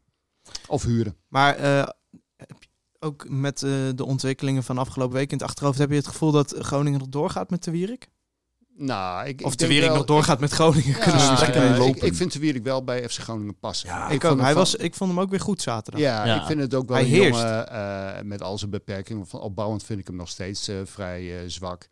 Of huren. Maar uh, ook met uh, de ontwikkelingen van afgelopen week in het achterhoofd, heb je het gevoel dat Groningen nog doorgaat met de Wierik? Nou, ik, of de Wierik nog doorgaat ik, met Groningen. Ja, uh, ik, ik, vind de Wierik wel bij FC Groningen passen. Ja, ik, ook. Hij van, was, ik vond hem ook weer goed zaterdag. Ja, ja. ik vind het ook wel hij een heerst. jongen uh, met al zijn beperkingen. Van opbouwend vind ik hem nog steeds uh, vrij zwak.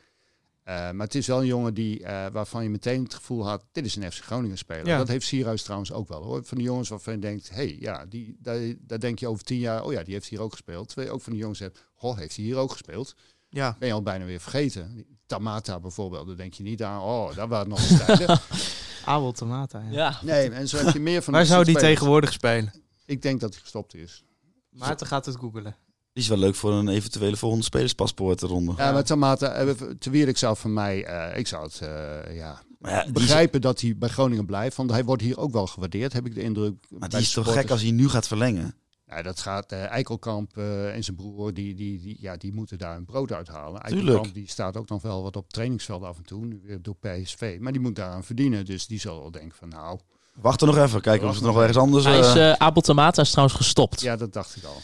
Uh, maar het is wel een jongen die, uh, waarvan je meteen het gevoel had, dit is een FC Groningen speler. Ja. Dat heeft Sierhuis trouwens ook wel hoor. Van die jongens waarvan je denkt, hé, hey, ja, die, daar, daar denk je over tien jaar, oh ja, die heeft hier ook gespeeld. Je ook van die jongens hebt, goh, heeft hij hier ook gespeeld? Ja. Ben je al bijna weer vergeten. Tamata bijvoorbeeld, daar denk je niet aan, oh, daar waren nog eens tijden. Abel Tamata, ja. ja. Nee, en zo heb je meer van Waar zou die tegenwoordig spelen? Ik denk dat hij gestopt is. Maarten gaat het googelen. Die is wel leuk voor een eventuele volgende spelerspaspoortronde. Ja, maar Tamata, te Wierik zou van mij, uh, ik zou het uh, ja, ja begrijpen is... dat hij bij Groningen blijft. Want hij wordt hier ook wel gewaardeerd, heb ik de indruk. Maar die is toch gek als hij nu gaat verlengen? Ja, dat gaat eh, Eikelkamp eh, en zijn broer, die, die, die, ja, die moeten daar een brood uithalen. Tuurlijk. Eikelkamp die staat ook nog wel wat op trainingsveld af en toe, nu weer door PSV. Maar die moet daaraan verdienen, dus die zal wel denken van nou, Wacht er nog even. Kijken of ze nog ergens anders... Hij is eh, eh Abel Tamata is trouwens gestopt. ja, dat dacht ik al.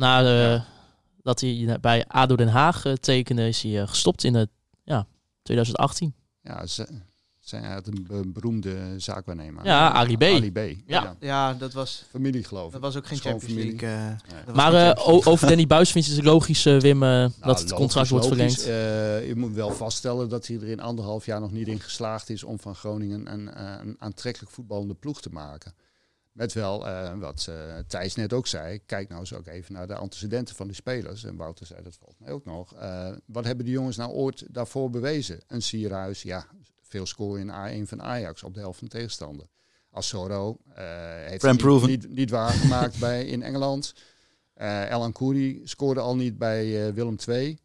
Na eh, Ja. dat hij bij ADO Den Haag eh, tekende, is hij eh, gestopt in het, ja, 2018. Ja, ze zijn uit een be- beroemde zaakwaarnemer. Ja, Ali B. Ali B. Ja. Ja, dat was, Familie geloof ik. dat was ook geen Champions. League. Nee. Maar eh, Champions over Danny Buis vind je het logisch, eh, Wim, eh, dat Nou, het contract logisch, wordt logisch. verlengd? Eh, je moet wel vaststellen dat hij er in anderhalf jaar nog niet in geslaagd is om van Groningen een, een aantrekkelijk voetballende ploeg te maken. Met wel, eh, wat eh, Thijs net ook zei, kijk nou eens ook even naar de antecedenten van die spelers. En Wouter zei dat volgens mij ook nog. Eh, wat hebben die jongens nou ooit daarvoor bewezen? Een Sierhuis, ja, veel scoren in A1 van Ajax op de helft van de tegenstander. Assoro eh heeft niet, niet, niet waargemaakt bij, in Engeland. Eh El Ancoury scoorde al niet bij Willem II.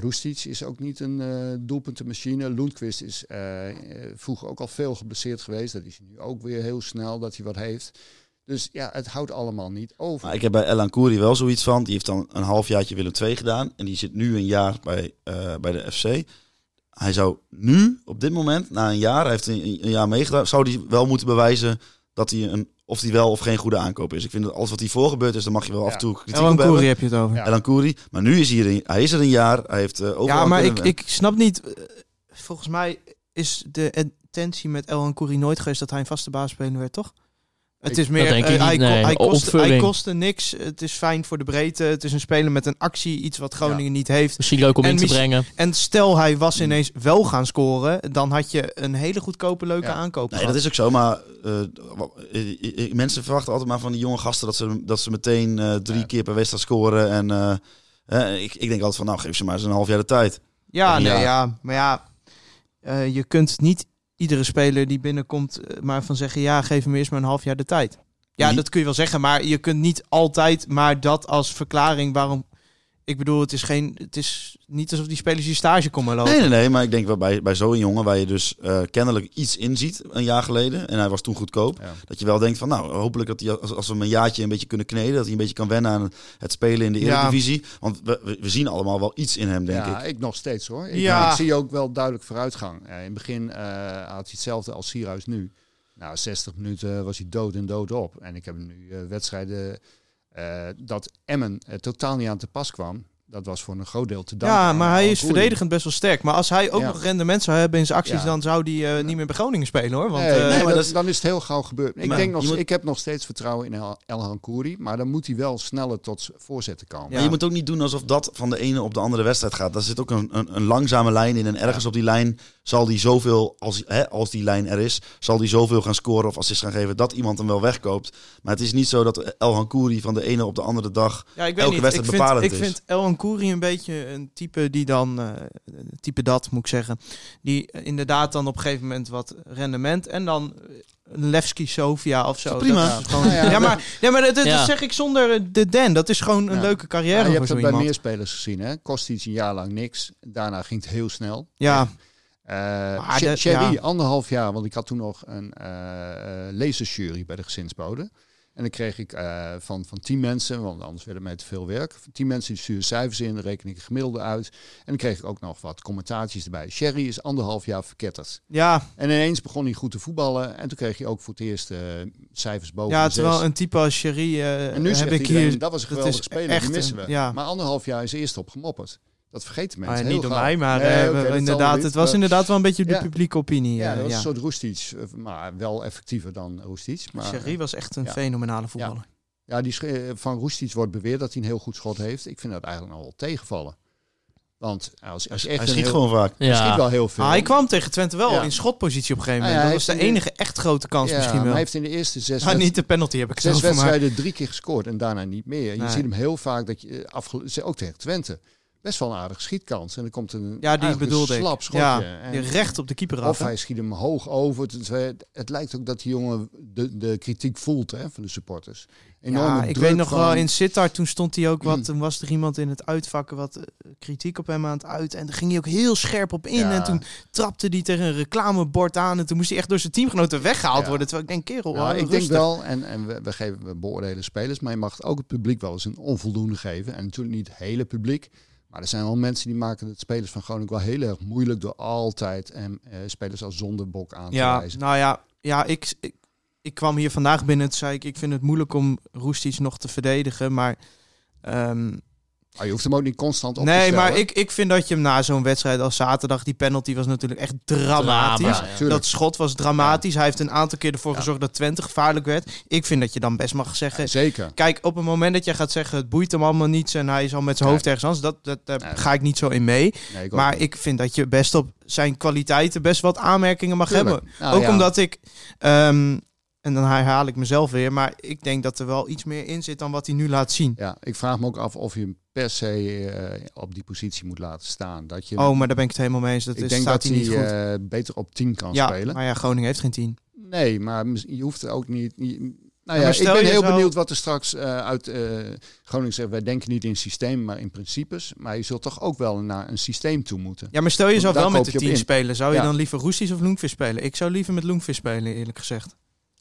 Roestic is ook niet een eh doelpuntenmachine. Lundqvist is eh, vroeger ook al veel geblesseerd geweest. Dat is nu ook weer heel snel dat hij wat heeft. Dus ja, het houdt allemaal niet over. Maar ik heb bij Elan Kouri wel zoiets van. Die heeft dan een halfjaartje Willem II gedaan. En die zit nu een jaar bij, bij de FC. Hij zou nu, op dit moment, na een jaar, hij heeft een, een jaar meegedaan, zou hij wel moeten bewijzen dat hij een, of hij wel of geen goede aankoop is. Ik vind dat alles wat hiervoor gebeurd is, dan mag je wel af en toe kritiek Elan op Koeri hebben. heb je het over. Ja. Elan Kouri. Maar nu is hij er, een- hij is er een jaar. Hij heeft overal Ja, maar ik, ik snap niet. eh, Volgens mij is de intentie met El Koeri nooit geweest dat hij een vaste baasspeler werd, toch? Het is meer. Eh, hij, niet, ko- nee. hij, kostte, hij kostte niks. Het is fijn voor de breedte. Het is een speler met een actie, iets wat Groningen niet heeft. Misschien leuk om En in te brengen. En stel hij was ineens wel gaan scoren, dan had je een hele goedkope, leuke Ja. aankoop. Nee, gehad. dat is ook zo, maar eh, mensen verwachten altijd maar van die jonge gasten dat ze, dat ze meteen eh, drie Ja. keer per wedstrijd scoren. En ik, ik denk altijd van, nou geef ze maar eens een half jaar de tijd. Ja, nee, ja. ja. Maar ja, eh, je kunt niet iedere speler die binnenkomt eh, maar van zeggen... ja, geef hem eerst maar een half jaar de tijd. Ja, Niet- dat kun je wel zeggen, maar je kunt niet altijd maar dat als verklaring waarom... Ik bedoel, het is, geen, het is niet alsof die spelers hier stage komen lopen. Nee, nee, nee, maar ik denk wel bij, bij zo'n jongen waar je dus eh, kennelijk iets in ziet een jaar geleden. En hij was toen goedkoop. Ja. Dat je wel denkt van, nou, hopelijk dat hij als, als we hem een jaartje een beetje kunnen kneden. Dat hij een beetje kan wennen aan het spelen in de Ja. Eredivisie. Want we, we, zien allemaal wel iets in hem, denk ja, ik. ik. nog steeds hoor. Ik, Ja. ik zie ook wel duidelijk vooruitgang. Eh, in het begin eh, had hij hetzelfde als Sierhuis nu. Nou, 60 minuten was hij dood en dood op. En ik heb nu eh, wedstrijden dat Emmen eh, totaal niet aan te pas kwam. Dat was voor een groot deel te danken. Ja, aan maar hij is verdedigend best wel sterk. Maar als hij ook Ja. nog rendement zou hebben in zijn acties... Ja. dan zou hij eh, niet meer bij Groningen spelen, hoor. Want, nee, eh, nee, maar dat is- dan is het heel gauw gebeurd. Ik, denk nog, moet- ik heb nog steeds vertrouwen in El Elhan Kouri. Maar dan moet hij wel sneller tot voorzetten komen. Je moet ook niet doen alsof dat van de ene op de andere wedstrijd gaat. Daar zit ook een, een, een langzame lijn in. En ergens op die lijn zal die zoveel, als, hè, als die lijn er is, zal die zoveel gaan scoren of assist gaan geven dat iemand hem wel wegkoopt. Maar het is niet zo dat El Hankouri van de ene op de andere dag Ja, ik weet elke niet. wedstrijd ik vind, bepalend ik is. vind El Kouri een beetje een type die dan, eh, type dat moet ik zeggen, die eh, inderdaad dan op een gegeven moment wat rendement en dan eh, Levski Sofia of zo. Prima. Dat is gewoon, ja, ja, maar, ja, maar dat, dat Ja. zeg ik zonder eh, de Den. Dat is gewoon een Ja. leuke Ja, carrière je voor hebt het bij iemand. meer spelers gezien. Hè? Kost iets een jaar lang niks. Daarna ging het heel snel. Ja, Eh dat- Sherry, ja. anderhalf jaar, want ik had toen nog een eh eh, lezersjury bij de gezinsbode. En dan kreeg ik eh, van, van tien mensen, want anders werd het mij te veel werk. Van tien mensen die sturen cijfers in, reken ik een gemiddelde uit. En dan kreeg ik ook nog wat commentaartjes erbij. Sherry is anderhalf jaar verketterd. ja, En ineens begon hij goed te voetballen. En toen kreeg je ook voor het eerst eh, cijfers boven ja terwijl een type als Sherry eh, En nu heb ik iedereen, hier... dat was een geweldige is speler, echt die missen een- we. ja. Maar anderhalf jaar is eerst op gemopperd. Dat vergeten mensen Ah, niet door mij, maar Nee, eh, inderdaad, niet, het was inderdaad wel een beetje de Ja. publieke opinie. Ja, eh, dat was ja. een soort Roestic, eh, maar wel effectiever dan Roestic. Maar, Sherry was echt een ja. fenomenale voetballer. Ja, die van Roestic wordt beweerd dat hij een heel goed schot heeft. Ik vind dat eigenlijk nog wel tegenvallen. Want als, als hij schiet heel- gewoon vaak. hij schiet wel heel veel. Ah, hij kwam tegen Twente wel Ja. in schotpositie op een gegeven Ah, moment. ja, dat was de enige echt grote kans Ja, misschien maar wel. hij heeft in de eerste zes, Ah, niet de penalty heb ik zes zelf voor maar. wedstrijden drie keer gescoord en daarna niet meer. Je Nee. ziet hem heel vaak, dat je, afge- ook tegen Twente, best wel een aardige schietkans. En dan komt een Ja, die een bedoelde slap schotje. Ja, En- recht op de keeper af. of hè? hij schiet hem hoog over. Het, het lijkt ook dat die jongen de, de kritiek voelt hè, van de supporters. Enorme Ja, ik weet nog wel, in Sittard toen stond hij ook wat, toen was er iemand in het uitvakken wat eh, kritiek op hem aan het uit. En daar ging hij ook heel scherp op in. Ja. En toen trapte hij tegen een reclamebord aan. En toen moest hij echt door zijn teamgenoten weggehaald Ja. worden. Terwijl ik denk, kerel, Ja, hou ik denk wel, en, en we, we, geven, we beoordelen spelers, maar je mag ook het publiek wel eens een onvoldoende geven. En natuurlijk niet het hele publiek. Maar er zijn wel mensen die maken het spelers van Groningen wel heel erg moeilijk door altijd en, eh, spelers als zonderbok aan te Ja, wijzen. nou ja, ja ik, ik, ik kwam hier vandaag binnen en toen zei ik, ik vind het moeilijk om Roestic nog te verdedigen. Maar ehm, Maar je hoeft hem ook niet constant op te nee, stellen. maar ik, ik vind dat je hem na zo'n wedstrijd als zaterdag, die penalty was natuurlijk echt dramatisch. Drama, ja, tuurlijk. Dat schot was dramatisch. Hij heeft een aantal keer ervoor gezorgd dat Twente gevaarlijk werd. Ik vind dat je dan best mag zeggen... Ja, zeker. Kijk, op het moment dat jij gaat zeggen... het boeit hem allemaal niets en hij is al met zijn hoofd Nee. ergens anders... Dat, dat, daar Nee. ga ik niet zo in mee. Nee, ik Maar niet. ik vind dat je best op zijn kwaliteiten... best wat aanmerkingen mag Tuurlijk. hebben. Nou, Ook ja. omdat ik... ehm, en dan herhaal ik mezelf weer... maar ik denk dat er wel iets meer in zit dan wat hij nu laat zien. Ja, ik vraag me ook af of je hem per se eh, op die positie moet laten staan. Dat je, Oh, maar daar ben ik het helemaal mee eens. Dat ik is, denk staat dat hij niet goed. eh, beter op 10 kan ja, spelen. maar ja, Groningen heeft geen tien. Nee, maar je hoeft ook niet. nou ja, ik ben heel benieuwd wat er straks eh, uit eh, Groningen zegt. Wij denken niet in systeem, maar in principes. Maar je zult toch ook wel naar een systeem toe moeten. Ja, maar stel je zou wel met de tien spelen. Zou je dan liever Roesties of Loenvis spelen? Ik zou liever met Loenvis spelen, eerlijk gezegd.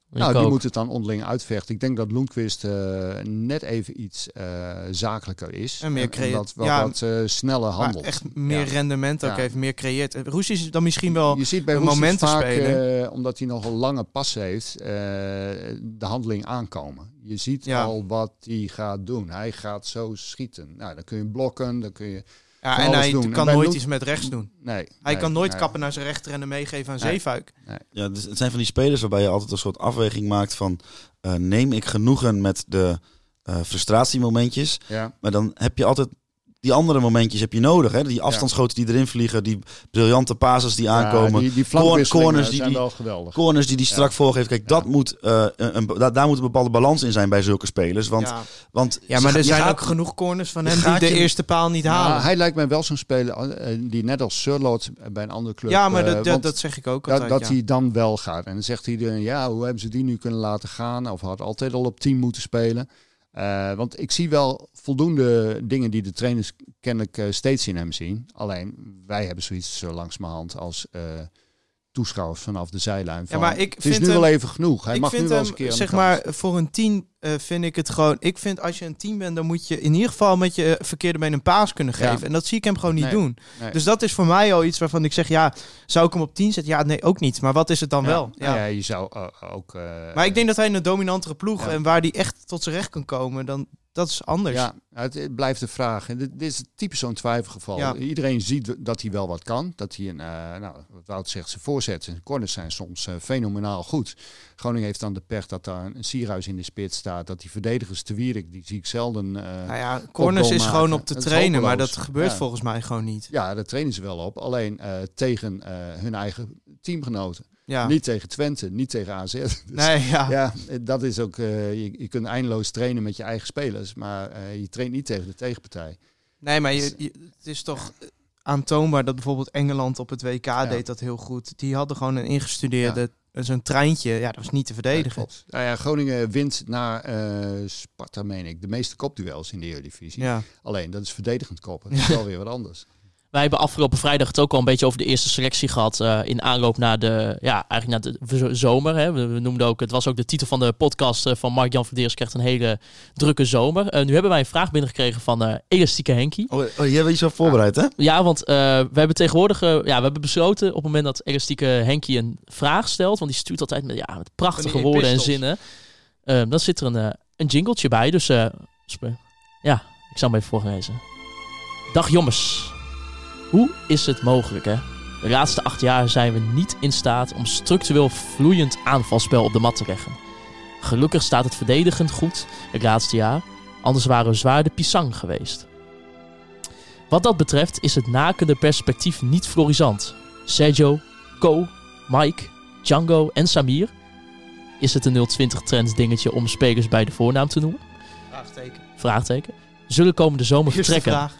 Nou, die moet het dan onderling uitvechten. Ik denk dat Loenquist eh, net even iets eh, zakelijker is. En meer creat- wat, wat, ja, wat eh, sneller handelt. echt meer Ja. rendement ook Ja. heeft, meer creëert. Roesties is dan misschien wel... je ziet bij een vaak, spelen. eh, omdat hij nogal lange passen heeft, eh, de handeling aankomen. Je ziet Ja. al wat hij gaat doen. Hij gaat zo schieten. Nou, dan kun je blokken, dan kun je... Ja, en hij doen. Kan nooit Loen- iets met rechts doen. Nee. Hij nee, kan nooit nee. kappen naar zijn rechter en hem meegeven aan Nee. Zeefuik. Ja, dus het zijn van die spelers waarbij je altijd een soort afweging maakt van... eh, neem ik genoegen met de eh, frustratiemomentjes? Ja. Maar dan heb je altijd... Die andere momentjes heb je nodig. Hè? Die afstandsschoten die erin vliegen. Die briljante passes die aankomen. Ja, die, die Corners flankwisselingen die zijn die- wel geweldig. Corners die die strak Ja. voorgeeft. Kijk, dat moet, eh, een, een- daar, daar moet een bepaalde balans in zijn bij zulke spelers. Want, ja. want ja, maar er zijn gaat- ook genoeg corners van hem die de je- eerste paal niet halen. Hij lijkt mij wel zo'n speler eh, die net als Surloot bij een andere club... ja, maar eh, dat, dat, want dat zeg ik ook dat, altijd. dat ja. hij dan wel gaat. En dan zegt iedereen, ja, hoe hebben ze die nu kunnen laten gaan? Of had altijd al op 10 moeten spelen. Eh, want ik zie wel voldoende dingen die de trainers kennelijk eh, steeds in hem zien. Alleen wij hebben zoiets zo langzamerhand als eh, toeschouwers vanaf de zijlijn. Van, maar ik het is vind nu hem- wel even genoeg. Hij mag nu wel eens een keer zeg maar, voor een team eh, vind ik het gewoon... Ik vind als je een team bent, dan moet je in ieder geval met je verkeerde been een paas kunnen Ja. geven. En dat zie ik hem gewoon niet Nee. doen. Nee. Dus dat is voor mij al iets waarvan ik zeg, ja, zou ik hem op 10 zetten? Ja, nee, ook niet. Maar wat is het dan Ja. wel? Nou Ja. ja, je zou eh, ook... eh, Maar ik denk dat hij in een dominantere ploeg en waar hij echt tot zijn recht kan komen, dan dat is anders. Ja, het, het blijft de vraag. En dit, dit is typisch zo'n twijfelgeval. Iedereen ziet dat hij wel wat kan. Dat hij een, eh nou, wat Wout zegt, zijn voorzetten en corners zijn soms eh, fenomenaal goed. Groningen heeft dan de pech dat daar een Sierhuis in de spits staat. Dat die verdedigers te Wierik, die zie ik zelden. eh, Nou ja, corners is gewoon op te trainen, maar dat gebeurt Ja. volgens mij gewoon niet. ja, daar trainen ze wel op. Alleen eh, tegen eh, hun eigen teamgenoten. Ja. Niet tegen Twente, niet tegen AZ. Dus, nee, ja. Ja, dat is ook. je, je kunt eindeloos trainen met je eigen spelers, maar je traint niet tegen de tegenpartij. Nee, maar je, je- het is toch aantoonbaar dat bijvoorbeeld Engeland op het WK deed dat heel goed. Die hadden gewoon een ingestudeerde, zo'n treintje. Ja, dat was niet te Ja, verdedigen. klopt. Nou ja, Groningen wint na eh, Sparta, meen ik, de meeste kopduels in de Eredivisie. Ja. Alleen, dat is verdedigend koppen. Dat is wel weer wat anders. Wij hebben afgelopen vrijdag het ook al een beetje over de eerste selectie gehad. eh, in aanloop naar de, ja, eigenlijk naar de zomer. Hè. We, we noemden ook, het was ook de titel van de podcast eh, van Mark-Jan Verdeers. Krijgt een hele drukke zomer. Eh, nu hebben wij een vraag binnengekregen van eh Elastieke Henkie. Oh, oh, jij hebt iets al voorbereid, hè? Ja, want eh, we hebben tegenwoordig, ja, we hebben besloten op het moment dat Elastieke Henkie een vraag stelt. Want die stuurt altijd met, ja, met prachtige woorden en zinnen. dan zit er een, een jingletje bij. Dus eh, ja, ik zal hem even voorlezen. Dag jongens. Hoe is het mogelijk, hè? De laatste acht jaar zijn we niet in staat om structureel vloeiend aanvalspel op de mat te leggen. Gelukkig staat het verdedigend goed het laatste jaar, anders waren we zwaar de pisang geweest. Wat dat betreft is het nakende perspectief niet florisant. Sergio, Ko, Mike, Django en Samir. Is het een 020 trends dingetje om spelers bij de voornaam te noemen? Vraagteken. Vraagteken. Zullen komende zomer vertrekken. vraag.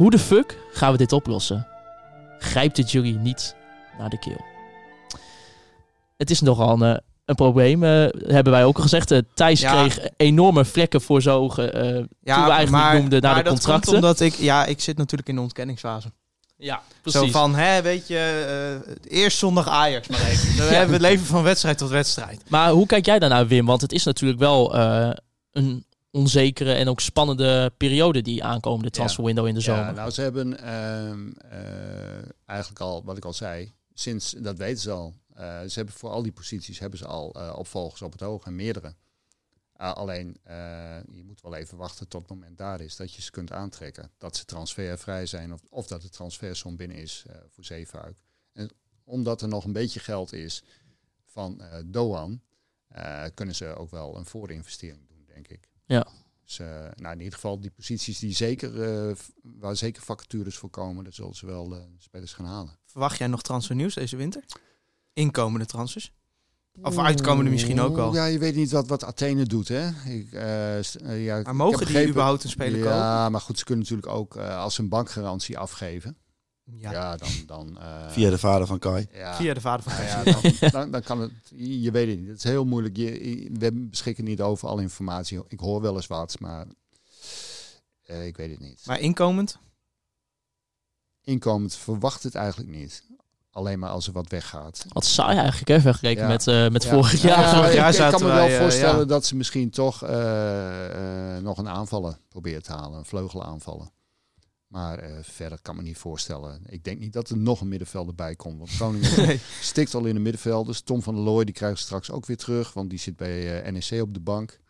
Hoe de fuck gaan we dit oplossen? Grijpt het jullie niet naar de keel? Het is nogal een, eh, een probleem, eh, hebben wij ook al gezegd. Eh, Thijs Ja. kreeg enorme vlekken voor zijn ogen eh, toen we eigenlijk noemden naar maar de dat contracten. omdat ik, ja, ik zit natuurlijk in de ontkenningsfase. Ja, Zo van, hè, weet je, eh, eerst zondag Ajax maar even. Dan hebben we het leven van wedstrijd tot wedstrijd. Maar hoe kijk jij daarnaar, Wim? Want het is natuurlijk wel een onzekere en ook spannende periode die aankomende transferwindow in de zomer. Ja, nou, ze hebben ehm, eh, eigenlijk al, wat ik al zei, sinds, dat weten ze al. Eh, ze hebben voor al die posities hebben ze al eh, opvolgers op het oog en meerdere. Alleen, je moet wel even wachten tot het moment daar is dat je ze kunt aantrekken. Dat ze transfervrij zijn of, of dat de transfersom binnen is voor Zeefuik. En omdat er nog een beetje geld is van Doan, kunnen ze ook wel een voorinvestering doen, denk ik. Ja. Dus eh, nou, in ieder geval die posities die zeker, eh, waar zeker vacatures voor komen, dat zullen ze wel de spelers gaan halen. Verwacht jij nog transfernieuws deze winter? Inkomende transfers? Of uitkomende misschien ook al. Ja, je weet niet wat, wat Athene doet, hè? Ik, eh, eh, ja, ik Maar heb mogen die begrepen- überhaupt een speler kopen? Ja, maar goed, ze kunnen natuurlijk ook eh, als een bankgarantie afgeven. Ja. Ja, dan... dan eh, Via de vader van Kai. ja, Via de vader van Thijs. ja, dan, dan, dan kan het... Je weet het niet. Het is heel moeilijk. Je, we beschikken niet over alle informatie. Ik hoor wel eens wat, maar eh, ik weet het niet. Maar inkomend? Inkomend verwacht het eigenlijk niet. Alleen maar als er wat weggaat. Wat saai eigenlijk, hè, vergeleken Ja. met, eh, met Ja. vorig Ja, jaar. vorig ik- jaar ik, kan me wel wij, voorstellen ja. dat ze misschien toch eh, eh, nog een aanvaller proberen te halen. Een vleugel aanvallen. Maar eh, verder kan me niet voorstellen. Ik denk niet dat er nog een middenvelder bij komt. Want Groningen Nee. stikt al in de middenvelders. Tom van der Looy die krijgt straks ook weer terug. Want die zit bij eh, NEC op de bank.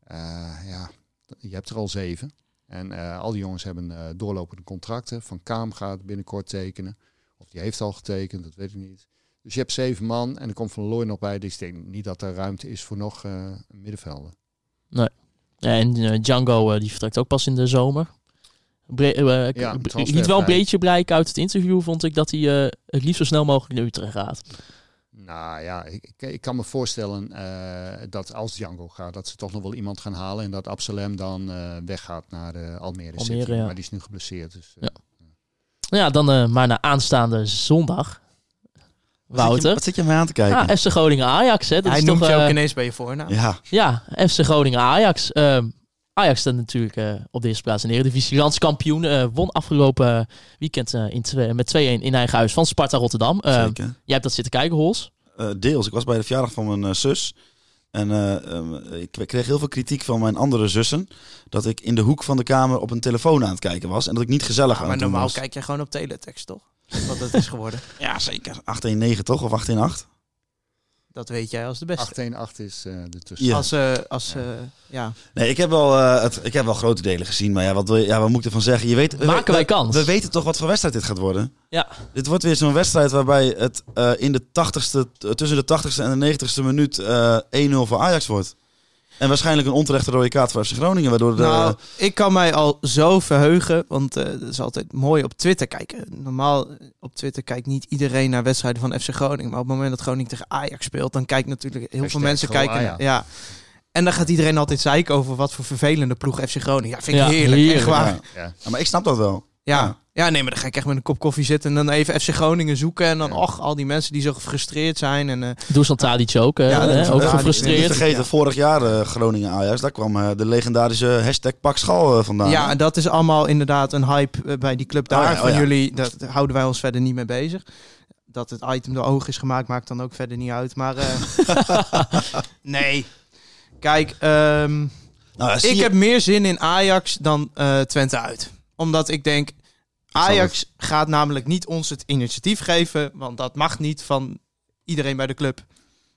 Eh, ja, je hebt er al zeven. En al die jongens hebben doorlopende contracten. Van Kaam gaat binnenkort tekenen. Of die heeft al getekend, dat weet ik niet. Dus je hebt zeven man en er komt Van der Looy nog bij. Dus ik denk niet dat er ruimte is voor nog een middenvelder. Ja, en Django die vertrekt ook pas in de zomer. Bre- eh, ik- Ja, liet wel een beetje blijken uit het interview, vond ik, dat hij eh, het liefst zo snel mogelijk naar Utrecht gaat. Nou ja, ik, ik- kan me voorstellen eh, dat als Django gaat, dat ze toch nog wel iemand gaan halen. En dat Absalem dan eh, weggaat naar eh, Almere, Almere, City. ja. Maar die is nu geblesseerd. Dus, eh, Ja. Nou ja, dan eh, maar naar aanstaande zondag. Je- Wouter. Wat zit je mij aan te kijken? Ah, FC Groningen Ajax, hè? Dat Hij is noemt toch, je ook eh, ineens bij je voornaam. ja, Ja, FC Groningen Ajax. Ehm, Ajax staat natuurlijk eh, op de eerste plaats in de Eredivisie. Landskampioen. eh, won afgelopen eh, weekend eh, in twee, met 2-1 in eigen huis van Sparta Rotterdam. Ehm, zeker. jij hebt dat zitten kijken, Hols. Eh, deels. Ik was bij de verjaardag van mijn eh, zus. En eh, ehm, ik kreeg heel veel kritiek van mijn andere zussen. Dat ik in de hoek van de kamer op een telefoon aan het kijken was. En dat ik niet gezellig Ja, aan maar het doen normaal was. kijk je gewoon op teletext, toch? Wat het is geworden. Ja, zeker. 819 toch? Of 818? Dat weet jij als de beste. 818 is eh de tussen. Ja. Als, eh, als eh, ja. Nee, ik heb, wel, eh, het, ik heb wel grote delen gezien. Maar ja, wat, wil je- ja, wat moet ik ervan zeggen? Je weet, we- Maken we- wij kans? We weten toch wat voor wedstrijd dit gaat worden? Ja. Dit wordt weer zo'n wedstrijd waarbij het eh, in de 80ste, tussen de 80ste en de 90ste minuut eh 1-0 voor Ajax wordt. En waarschijnlijk een onterechte rode kaart voor FC Groningen. Waardoor de, Nou, ik kan mij al zo verheugen, want eh dat is altijd mooi op Twitter kijken. Normaal eh, op Twitter kijkt niet iedereen naar wedstrijden van FC Groningen. Maar op het moment dat Groningen tegen Ajax speelt, dan kijkt natuurlijk heel veel mensen kijken. Naar- ja. En dan gaat iedereen altijd zeiken over wat voor vervelende ploeg FC Groningen. Ja, vind ik Ja, heerlijk. heerlijk, Echt waar. ja. Ja. Ja, maar ik snap dat wel. Ja. Ja, nee, maar dan ga ik echt met een kop koffie zitten en dan even FC Groningen zoeken. En dan, Ja. och, al die mensen die zo gefrustreerd zijn. En, eh, Dusan Tadic ook, eh, Ja, hè, dat- ook ja, Niet gefrustreerd. vergeten, Ja. vorig jaar eh, Groningen-Ajax. Daar kwam eh, de legendarische hashtag Pak Schal vandaan. ja, en dat is allemaal inderdaad een hype bij die club daar. Oh ja, oh van ja. jullie, dat houden wij ons verder niet mee bezig. Dat het item de oog is gemaakt, maakt dan ook verder niet uit. Maar eh, nee. Kijk, ehm, nou, ja, ik je- heb meer zin in Ajax dan eh, Twente uit. Omdat ik denk, Ajax gaat namelijk niet ons het initiatief geven. Want dat mag niet van iedereen bij de club.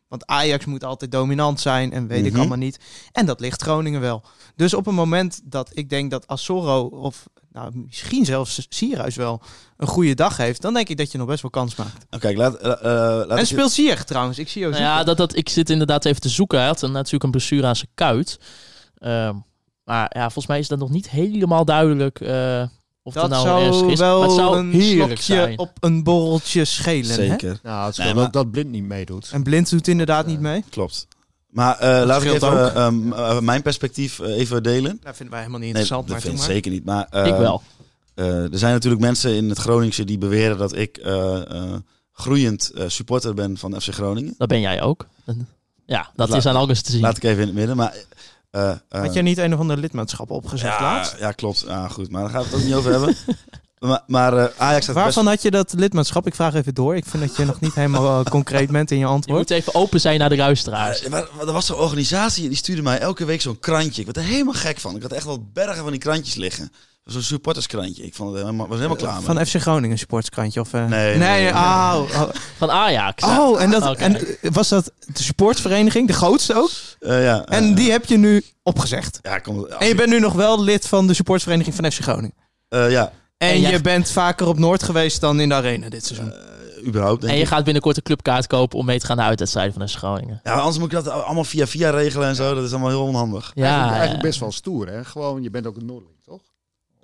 Want Ajax moet altijd dominant zijn en weet ik Mhm. allemaal niet. En dat ligt Groningen wel. Dus op een moment dat ik denk dat Assoro of nou, misschien zelfs Sierhuis wel een goede dag heeft, dan denk ik dat je nog best wel kans maakt. Kijk, laat, eh, laat en ik- speelt Ziyech trouwens. Ik zie jou Nou ja, dat, dat, ik zit inderdaad even te zoeken. Hij had natuurlijk een blessure aan zijn kuit. Ehm, maar ja, volgens mij is dat nog niet helemaal duidelijk eh, of dat dat nou zou is. Wel het zou een slokje zijn. op een borreltje schelen. Hè? Zeker, Nou, het Nee, maar- dat, dat blind niet meedoet. En Blind doet inderdaad niet mee. klopt. Maar eh, laat ik even ehm, eh, mijn perspectief eh, even delen. Dat vinden wij helemaal niet Nee, interessant. dat maar vind ik zeker niet. Maar, eh, ik wel. eh, er zijn natuurlijk mensen in het Groningse die beweren dat ik eh, eh, groeiend eh, supporter ben van FC Groningen. Dat ben jij ook. Ja, dat is aan alles te zien. Laat ik even in het midden. Maar, Had jij niet een of ander lidmaatschap opgezet ja, laatst? ja, klopt. Ja, goed. Maar daar gaan we het ook niet over hebben. Maar, maar eh, Ajax best... Waarvan had je dat lidmaatschap? Ik vraag even door. Ik vind dat je nog niet helemaal eh, concreet bent in je Je antwoord. moet even open zijn naar de luisteraars. Eh, maar, maar er was zo'n organisatie die stuurde mij elke week zo'n krantje. Ik werd er helemaal gek van. Ik had echt wel bergen van die krantjes liggen. Zo'n supporterskrantje. Ik vond het helemaal, was helemaal klaar. mee. Van FC Groningen supportskrantje? Of, eh? Nee, nee. nee, oh, oh. Van Ajax. Oh, en, dat, Oké. en was dat de supportsvereniging, de grootste ook? Eh, ja, eh, En die heb je nu opgezegd. Ja, kom, En je bent nu nog wel lid van de supportsvereniging van FC Groningen. eh, ja, En, En jij- je bent vaker op Noord geweest dan in de arena dit seizoen. eh, überhaupt denk En je ik. gaat binnenkort een clubkaart kopen om mee te gaan naar de uitwedstrijden van FC Groningen. Ja, anders moet ik dat allemaal via via regelen en zo. Dat is allemaal heel onhandig. Ja, eigenlijk, ja. eigenlijk best wel stoer, hè? Gewoon, je bent ook een Noorderling, toch?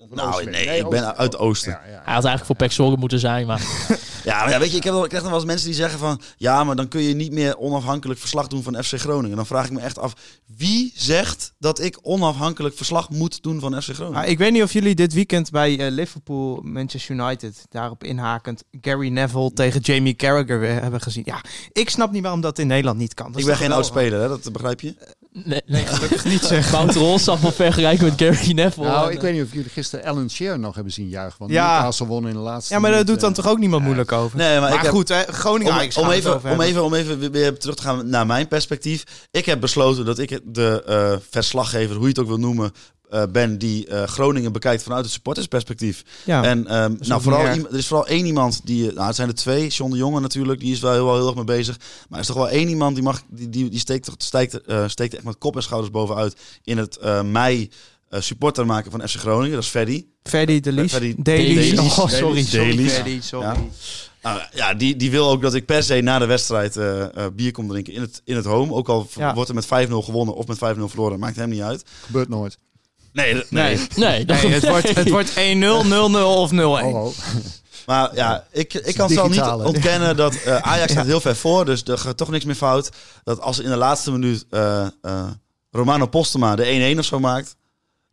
Nou, nee, ik ben uit oosten. Ja, ja. Hij had eigenlijk voor Pek Zwolle moeten zijn, maar Ja, maar ja, weet je, ik, heb wel, ik krijg dan wel eens mensen die zeggen van... Ja, maar dan kun je niet meer onafhankelijk verslag doen van FC Groningen. Dan vraag ik me echt af, wie zegt dat ik onafhankelijk verslag moet doen van FC Groningen? Ik weet niet of jullie dit weekend bij eh, Liverpool, Manchester United, daarop inhakend Gary Neville tegen Jamie Carragher hebben gezien. Ja, ik snap niet waarom dat in Nederland niet kan. Dat ik ben geen oud geweldig? speler, hè? dat begrijp je? Nee, nee. Gelukkig niet zeg. Wouter Holstam van vergelijken met Gary Neville. Nou, En, ik weet niet of jullie gisteren Alan Shearer nog hebben zien juichen. Want Ja. Newcastle won in de laatste Ja, maar daar minuut, doet dan eh, toch ook niemand moeilijk over? Nee, maar, maar ik heb, goed, hè, Groningen om, even, om, even, om even weer terug te gaan naar mijn perspectief. Ik heb besloten dat ik de eh, verslaggever, hoe je het ook wil noemen, eh, ben die eh, Groningen bekijkt vanuit het supportersperspectief. Ja. En ehm, nou, vooral er is vooral één iemand die, eh, nou het zijn er twee, John de Jonge natuurlijk, die is wel heel, heel erg mee bezig. Maar er is toch wel één iemand die, mag, die, die, die steekt, steekt, eh, steekt echt met kop en schouders bovenuit in het eh mei eh, supporter maken van FC Groningen. Dat is Ferdy. Ferdy de Lies. Oh, sorry. sorry sorry. Ja. Nou, ja, die, die wil ook dat ik per se na de wedstrijd eh, eh, bier kom drinken in het, in het home. Ook al Ja. wordt er met 5-0 gewonnen of met 5-0 verloren, maakt hem niet uit. Gebeurt nooit. Nee, nee. Nee. nee, dat Nee, het wordt, het wordt 1-0, 0-0 of 0-1. Oh, oh. Maar ja, ik, ik kan zelf niet ontkennen dat eh, Ajax staat heel ver voor. Dus er gaat toch niks meer fout. Dat als in de laatste minuut eh, eh, Romano Postema de 1-1 of zo maakt,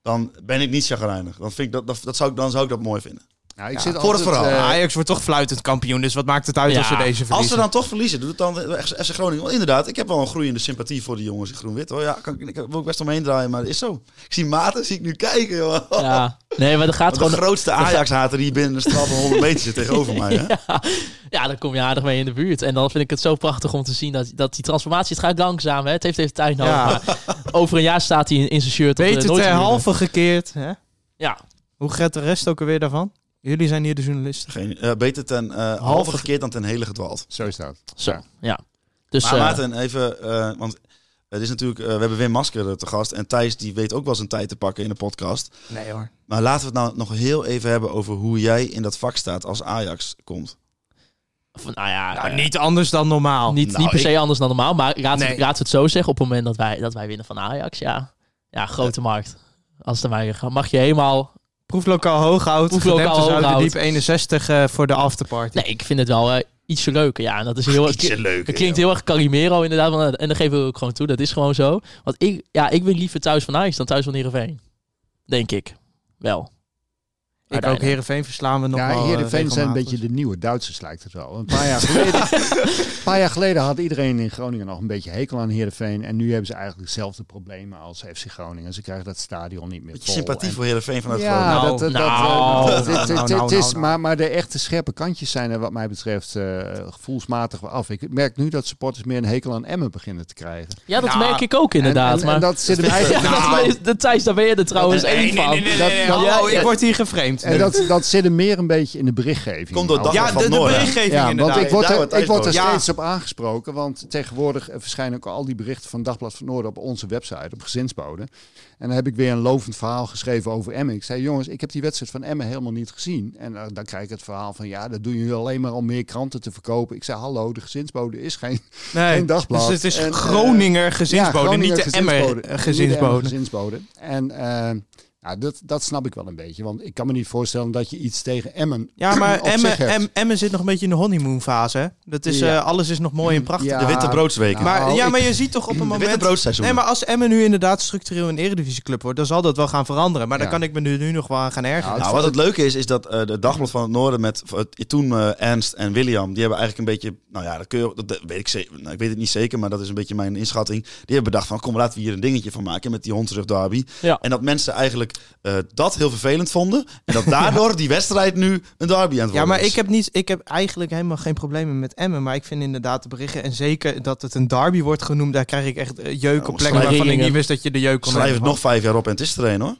dan ben ik niet chagrijnig. Dan, vind ik dat, dat, dat zou ik, dan zou ik dat mooi vinden. Nou, ik Ja, zit voor het verhaal. eh, Ajax wordt toch fluitend kampioen, dus wat maakt het uit Ja, als we deze verliezen? Als we dan toch verliezen, doet het dan FC Groningen. Want inderdaad, ik heb wel een groeiende sympathie voor die jongens in groen-wit. Hoor. Ja, kan, ik, ik wil ook best omheen draaien, maar het is zo. Ik zie Maarten, zie ik nu kijken. Joh. Ja, nee, maar er gaat Wat de gewoon... grootste Ajax-hater die binnen een straal van 100 meter zit tegenover mij. Hè? Ja, ja, daar kom je aardig mee in de buurt. En dan vind ik het zo prachtig om te zien dat, dat die transformatie, het gaat langzaam, hè? het heeft even tijd nodig. Ja. Maar over een jaar staat hij in, in zijn shirt. op de Beter ter Noordtribune. halve gekeerd. Hè? Ja, Hoe gaat de rest ook alweer daarvan? Jullie zijn hier de journalisten. Geen, eh, beter ten eh, halve gekeerd dan ten hele gedwaald. Zo is dat. zo. Ja. Ja. Dus maar eh, Maarten, even, eh, want het is natuurlijk, we hebben Wim Masker te gast. En Thijs die weet ook wel zijn tijd te pakken in de podcast. Nee hoor. Maar laten we het nou nog heel even hebben over hoe jij in dat vak staat als Ajax komt. van, nou ja, Nou, niet anders dan normaal. niet, Nou, niet per se ik- anders dan normaal. Maar laten, Nee. we het zo zeggen. Op het moment dat wij, dat wij winnen van Ajax, ja, ja grote markt. Als het gaat, mag je helemaal... Proeflokaal Hooghout. Proeflokaal Hooghout. Diep 61 eh, voor de afterparty. Nee, ik vind het wel eh, ietsje leuker. Ja, en dat is heel... Ietsje leuker, Het klinkt heel erg Calimero inderdaad. want, eh, En dat geven we ook gewoon toe. Dat is gewoon zo. Want ik, ja, ik ben liever thuis van Ajax dan thuis van Heerenveen. Denk ik. Wel. Ik ook. Heerenveen verslaan we nog Ja, wel. eh, zijn een beetje de nieuwe Duitsers, lijkt het wel. Een paar jaar geleden, een paar jaar geleden had iedereen in Groningen nog een beetje hekel aan Heerenveen. En nu hebben ze eigenlijk dezelfde problemen als FC Groningen. Ze krijgen dat stadion niet meer Beetje vol. sympathie En- voor Heerenveen vanuit Ja, Groningen. Nou, dat, nou, nou, nou, nou, is, nou, nou. maar, maar de echte scherpe kantjes zijn er wat mij betreft eh, gevoelsmatig af. Ik merk nu dat supporters meer een hekel aan Emmen beginnen te krijgen. Ja, dat Nou, merk ik ook inderdaad. En, en, maar en dat zit hem eigenlijk... dat is- de Thijs, daar ben je er trouwens één van. ik word hier geframed. En dat, dat zit hem meer een beetje in de berichtgeving. Komt door Nou, ja, van de, de berichtgeving Ja, want inderdaad. ik word er, ik word er steeds op aangesproken. Want tegenwoordig eh, verschijnen ook al die berichten van Dagblad van Noorden op onze website, op gezinsbode. En dan heb ik weer een lovend verhaal geschreven over Emmen. Ik zei, jongens, ik heb die wedstrijd van Emmen helemaal niet gezien. En eh, dan krijg ik het verhaal van, ja, dat doen jullie alleen maar om meer kranten te verkopen. Ik zei, hallo, de gezinsbode is geen, Nee, geen dagblad. Dus het is En, eh, Groninger gezinsbode, ja, Groninger niet de Emmer gezinsbode. gezinsbode. En eh, Ja, dat, dat snap ik wel een beetje. Want ik kan me niet voorstellen dat je iets tegen Emmen Ja, maar Emmen, zich hebt. Em- Emmen zit nog een beetje in de honeymoon fase. Dat is, Ja. eh, alles is nog mooi en prachtig. Ja, De witte broodsweken. Maar, Nou, ja, ik- maar je ziet toch op een de moment... witte broodseizoen. Nee, maar als Emmen nu inderdaad structureel een eredivisieclub wordt, dan zal dat wel gaan veranderen. Maar Ja. dan kan ik me nu, nu nog wel aan gaan ergeren. Nou, Nou, wat het leuke is, is dat eh, de Dagblad van het Noorden met eh, toen eh, Ernst en William, die hebben eigenlijk een beetje, nou ja, dat, kun je, dat weet ik, ze- nou, ik weet het niet zeker, maar dat is een beetje mijn inschatting. Die hebben bedacht van, kom, laten we hier een dingetje van maken met die Hondsrug derby. Ja. En dat mensen eigenlijk eh, dat heel vervelend vonden en dat daardoor die wedstrijd nu een derby aan het worden Ja, maar is. ik heb, niet, ik heb eigenlijk helemaal geen problemen met Emmen. Maar ik vind inderdaad de berichten. En zeker dat het een derby wordt genoemd. Daar krijg ik echt eh, jeuk op plekken waarvan ik niet wist dat je de jeuk kon Schrijf het nog vijf jaar op en het is er een hoor.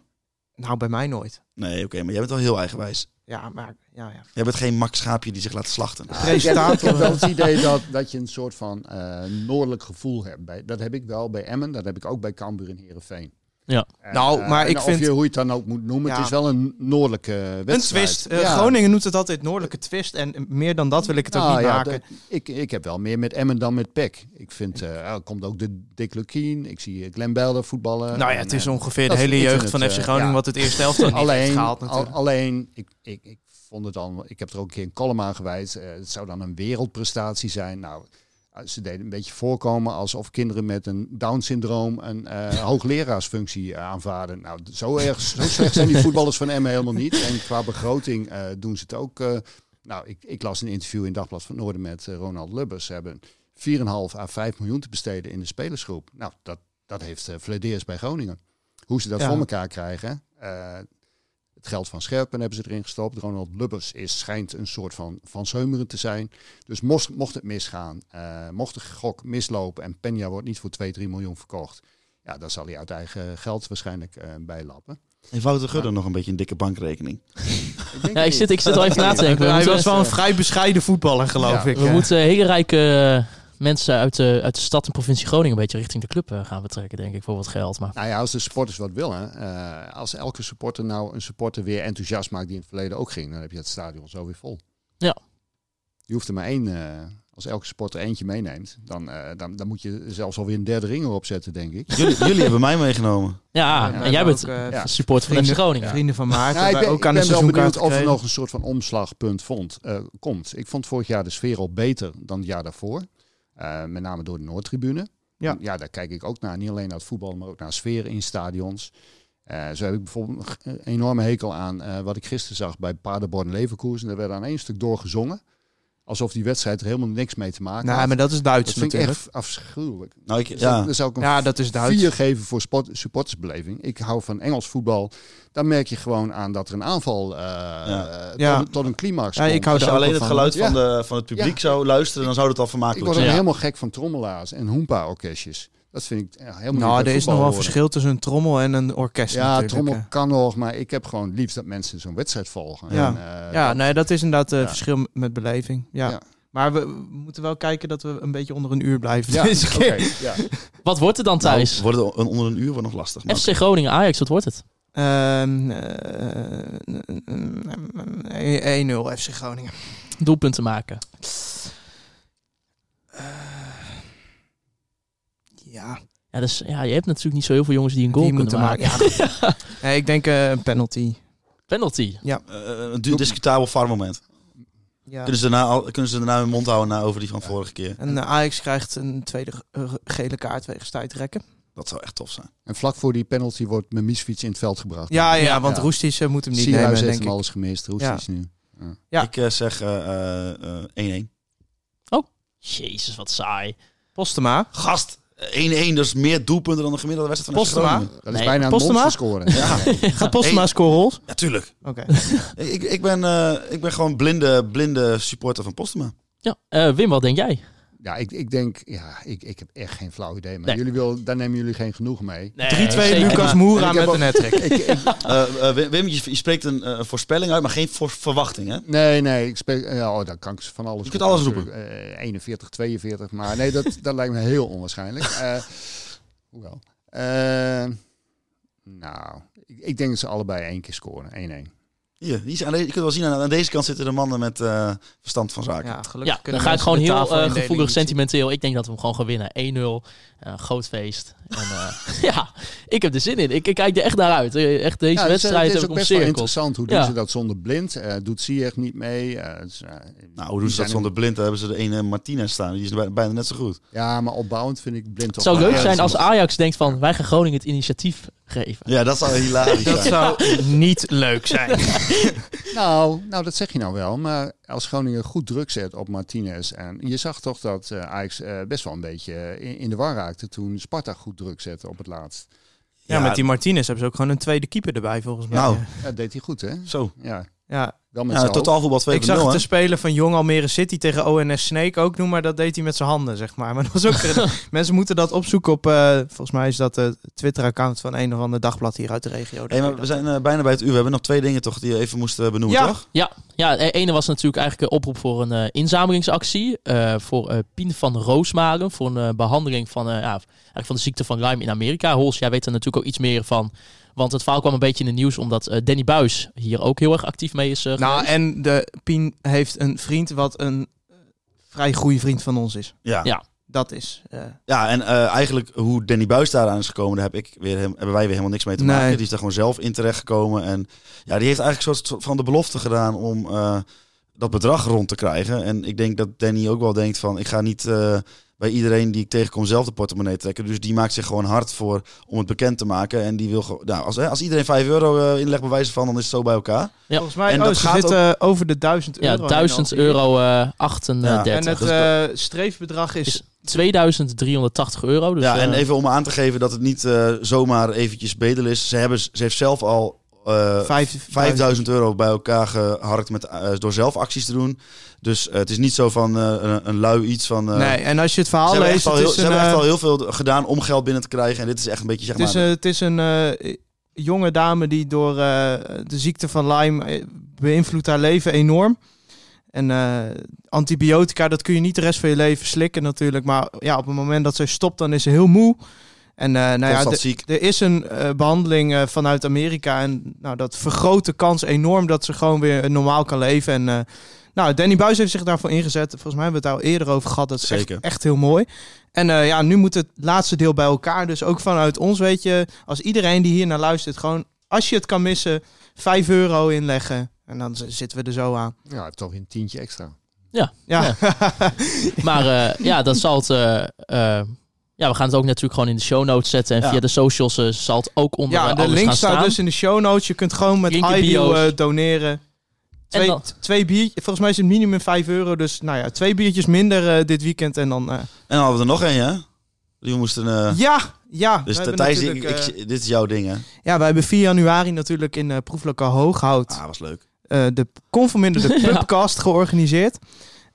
Nou, bij mij nooit. Nee, oké, maar jij bent wel heel eigenwijs. Ja, maar ja, ja. Jij bent geen Max Schaapje die zich laat slachten. Ik heb, ik heb wel het idee dat, dat je een soort van eh, noordelijk gevoel hebt. Bij, dat heb ik wel bij Emmen, dat heb ik ook bij Cambuur en Heerenveen. Ja. En, Nou, eh, maar en ik of vind- je, hoe je het dan ook moet noemen, Ja. het is wel een noordelijke wedstrijd. Een twist. Eh, Ja. Groningen noemt het altijd noordelijke twist. En meer dan dat wil ik het ook Nou niet ja, maken. dat- ik, ik heb wel meer met Emmen dan met PEC. Ik vind, eh er komt ook de Dick Lukien. Ik zie Glenn Belder voetballen. nou ja, En, het is ongeveer de hele jeugd van FC Groningen ja. wat het eerste helft alleen, heeft gehaald al- alleen ik, ik, ik vond het al, ik heb er ook een keer een column aan gewijd. eh, het zou dan een wereldprestatie zijn. Nou, ze deden een beetje voorkomen alsof kinderen met een Down-syndroom een eh, hoogleraarsfunctie eh, aanvaarden. Nou, zo erg, zo slecht zijn die voetballers van Emmen helemaal niet. En qua begroting eh, doen ze het ook. nou, ik, ik las een interview in Dagblad van Noorden met Ronald Lubbers. Ze hebben 4,5 à 5 miljoen te besteden in de spelersgroep. Nou, dat, dat heeft uh, Vladeers bij Groningen. Hoe ze dat Ja. voor elkaar krijgen. Het geld van Scherpen hebben ze erin gestopt. Ronald Lubbers is, schijnt een soort van Van Seumeren te zijn. Dus mocht, mocht het misgaan, eh, mocht de gok mislopen en Penja wordt niet voor 2, 3 miljoen verkocht. Ja, dan zal hij uit eigen geld waarschijnlijk eh, bijlappen. En Wouter Gudde nog een beetje een dikke bankrekening. Ik denk Ja, ik zit, ik zit al even na te denken. Hij was wel een vrij bescheiden voetballer, geloof Ja. ik. we moeten hele rijke eh, mensen uit de, uit de stad en provincie Groningen een beetje richting de club eh, gaan betrekken, denk ik, voor wat geld. Maar Nou ja, als de supporters wat willen. eh, als elke supporter nou een supporter weer enthousiast maakt die in het verleden ook ging, dan heb je het stadion zo weer vol. Ja. Je hoeft er maar één, eh, als elke supporter eentje meeneemt, dan, eh, dan, dan moet je zelfs alweer een derde ring erop zetten, denk ik. Jullie, jullie hebben mij meegenomen. ja, Ja, en jij bent ook, eh, ja. supporter van FC vrienden- Groningen. Vrienden van Maarten. Ja, ik wij ben, ook ik aan de ben wel benieuwd of er nog een soort van omslagpunt vond, eh, komt. Ik vond vorig jaar de sfeer al beter dan het jaar daarvoor. Eh, met name door de Noordtribune. Ja. ja, daar kijk ik ook naar. Niet alleen naar het voetbal, maar ook naar sfeer in stadions. Eh, zo heb ik bijvoorbeeld een enorme hekel aan eh, wat ik gisteren zag bij Paderborn Leverkusen. Er werd aan één stuk doorgezongen. Alsof die wedstrijd er helemaal niks mee te maken Nou, maar dat is Duits dat vind ik echt afschuwelijk. Nou, ik, Dus ja. Zou ik een Ja, dat is Duits. vier geven voor sport, supportersbeleving. Ik hou van Engels voetbal. Dan merk je gewoon aan dat er een aanval eh, Ja. Tot, Ja. tot een climax Ja, komt. ik hou Als je alleen het van. geluid Ja. van, de, van het publiek Ja. zou luisteren, dan zou het al Ik vermakelijk word ook zijn. helemaal gek van trommelaars en hoempa-orkestjes. Dat vind ik ja, helemaal Nou, er is nog wel horen. verschil tussen een trommel en een orkest Ja, natuurlijk, trommel eh. kan nog, maar ik heb gewoon liefst dat mensen zo'n wedstrijd volgen. Ja. En, eh, Ja, dat- nee, dat is inderdaad het Ja. verschil met beleving. Ja. Ja. Maar we, we moeten wel kijken dat we een beetje onder een uur blijven. ja, deze oké, keer. ja. Wat wordt het dan Nou, thuis? wordt het een- onder een uur wordt nog lastig. FC Groningen, Ajax, wat wordt het? Ehm, eh, 1-0 FC Groningen. Doelpunten maken. Ja, Ja, dus, ja, je hebt natuurlijk niet zo heel veel jongens die een goal die kunnen moeten maken. maken. Ja. Nee, ik denk eh, een penalty. Penalty. Eh, een du- discutabel VAR-moment. Ja. Kunnen, ze daarna, al- kunnen ze daarna hun mond houden na over die van vorige keer? En eh, Ajax krijgt een tweede eh, gele kaart wegens tijdrekken. Dat zou echt tof zijn. En vlak voor die penalty wordt Memisfiets in het veld gebracht. Ja, ja, Ja. want Ja. Roestic eh, moet hem niet Sierhuis nemen, heeft denk hem ik. alles gemist. Roestic nu. Ja. Ik eh, zeg eh, eh, eh, 1-1. Jezus, wat saai. Postema. Gast, 1-1, dus meer doelpunten dan de gemiddelde wedstrijd van Postema? Groningen. Dat is Nee, bijna een Postema? monster scoren. Ja. Gaat Postema scoren, Hols? Ja, tuurlijk. Oké. ik, ik, ben, eh, ik ben gewoon blinde, blinde supporter van Postema. Ja. Eh, Wim, wat denk jij? Ja, ik, ik denk, ja, ik, ik heb echt geen flauw idee. Maar Nee. jullie wil, daar nemen jullie geen genoegen mee. 3-2 zeker Lucas. Moura met een ik, Eh, eh, Wim, je, je spreekt een eh, voorspelling uit, maar geen voor, verwachting, hè? nee, nee, ik speel, ja, oh, dan kan ik van alles Je kunt roepen alles natuurlijk. Eh, 41, 42, maar nee, dat, dat lijkt me heel onwaarschijnlijk. Eh hoewel. Nou, ik, ik denk dat ze allebei één keer scoren, 1-1. Hier, hier is aan deze, je kunt wel zien, aan, aan deze kant zitten de mannen met eh, verstand van zaken. Ja, gelukkig Ja, dan ga ik gewoon heel eh, tafelindeling gevoelig sentimenteel. Ik denk dat we hem gewoon gaan winnen. 1-0. eh, groot feest. En, eh, ja, ik heb er zin in. Ik, ik kijk er echt naar uit. Echt deze Ja, wedstrijd het is heb ook ik best wel interessant. Hoe Ja. doen ze dat zonder blind? Eh doet Ziyech niet mee? Nou, die hoe doen ze dat zonder blind? Daar hebben ze de ene Martinez staan. Die is bij- bijna net zo goed. Ja, maar opbouwend vind ik blind Het toch zou leuk zijn als Ajax denkt van wij gaan Groningen het initiatief geven. Ja, dat zou hilarisch Dat zijn. zou niet leuk zijn. Nou, nou, dat zeg je nou wel. Maar als Groningen goed druk zet op Martinez. En je zag toch dat eh, Ajax eh, best wel een beetje eh, in, in de war raakte toen Sparta goed druk zette op het laatst. Ja, Ja. met die Martinez hebben ze ook gewoon een tweede keeper erbij volgens mij. Nou. Ja, deed hij goed, hè? Zo. Ja, Ja, wel met Ja, zijn totaalvoetbal 2.0. ik zag het te spelen van Jong Almere City tegen ONS Snake ook doen, maar dat deed hij met zijn handen, zeg maar. Maar dat was ook mensen moeten dat opzoeken op, eh, volgens mij is dat het Twitter-account van een of ander dagblad hier uit de regio. Hey, maar we zijn eh, bijna bij het uur. We hebben nog twee dingen toch die je even moest eh, benoemen, Ja. toch? Ja, ja, de ene was natuurlijk eigenlijk een oproep voor een eh, inzamelingsactie. eh, voor eh, Pien van Roosmalen. Voor een eh, behandeling van, eh, ja, eigenlijk van de ziekte van Lyme in Amerika. Hols, jij weet er natuurlijk ook iets meer van. Want het verhaal kwam een beetje in de nieuws omdat eh, Danny Buis hier ook heel erg actief mee is eh, Nou, geweest. en de Pien heeft een vriend wat een eh, vrij goede vriend van ons is. Ja. Ja. Dat is. eh, Ja, en eh, eigenlijk hoe Danny Buis daar aan is gekomen, daar heb ik weer, hem- hebben wij weer helemaal niks mee te Nee. maken. Die is daar gewoon zelf in terecht gekomen. En ja, die heeft eigenlijk een soort van de belofte gedaan om eh, dat bedrag rond te krijgen. En ik denk dat Danny ook wel denkt van, ik ga niet eh, bij iedereen die ik tegenkom zelf de portemonnee trekken. Dus die maakt zich gewoon hard voor om het bekend te maken. En die wil gewoon, nou, als, hè, als iedereen 5 euro eh, inlegt bij wijze van, dan is het zo bij elkaar. Ja. Volgens mij En oh, dat ze gaat zitten over de 1000 ja, euro. heen 1000 alweer. euro eh 38. En het Dus eh, streefbedrag is, Is 2380 euro. Dus, ja, en eh, even om aan te geven dat het niet eh, zomaar eventjes bedel is. Ze, hebben, ze heeft zelf al eh, Vijf- 5000 euro bij elkaar geharkt met, eh, door zelf acties te doen. Dus eh, het is niet zo van eh, een, een lui iets van... eh, nee, en als je het ze verhaal hebben, leest, heel, is ze een, hebben echt eh, al heel veel gedaan om geld binnen te krijgen. En dit is echt een beetje, zeg Het is, maar... eh, het is een eh, jonge dame die door eh, de ziekte van Lyme eh, beïnvloedt haar leven enorm. En eh, antibiotica, dat kun je niet de rest van je leven slikken natuurlijk. Maar ja, op het moment dat zij stopt, dan is ze heel moe. En eh, nou ja, constant de- ziek. er is een eh, behandeling eh, vanuit Amerika. En nou, dat vergroot de kans enorm dat ze gewoon weer normaal kan leven. En eh, nou, Danny Buis heeft zich daarvoor ingezet. Volgens mij hebben we het al eerder over gehad. Dat is echt, Zeker. echt heel mooi. En eh, ja, nu moet het laatste deel bij elkaar. Dus ook vanuit ons weet je, als iedereen die hier naar luistert, gewoon als je het kan missen, 5 euro inleggen. En dan zitten we er zo aan. Ja, toch een tientje extra. Ja, Ja. Maar eh, ja, dat zal het. Ja, we gaan het ook natuurlijk gewoon in de show notes zetten. En Ja. via de socials eh, zal het ook onder ja eh, de link staat staan. dus in de show notes. Je kunt gewoon met bio's. eh, doneren. Twee, dan- twee biertjes, volgens mij is het minimum 5 euro. Dus nou ja, twee biertjes minder dit weekend. En dan. eh, En dan hadden we er nog een, hè? Die moesten... eh, ja, ja. dus we Thijs, ik, ik- dit is jouw ding, hè? ja, wij hebben 4 januari natuurlijk in eh proeflokaal Hooghout. Ah, was leuk. eh, de Conforminder de Ja. Pubcast georganiseerd.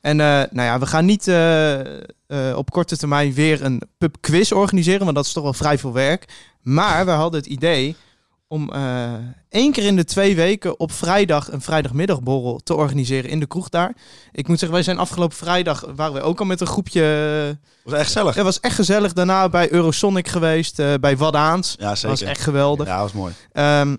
En eh, nou ja, we gaan niet eh, eh, op korte termijn weer een pubquiz organiseren, want dat is toch wel vrij veel werk. Maar we hadden het idee om één keer in de twee weken op vrijdag een vrijdagmiddagborrel te organiseren in de kroeg daar. Ik moet zeggen, wij zijn afgelopen vrijdag, waren we ook al met een groepje... Was echt gezellig. Het was echt gezellig. Daarna bij Eurosonic geweest, bij Waddaans. Ja, Dat zeker. was echt geweldig. Ja, was mooi. Ehm,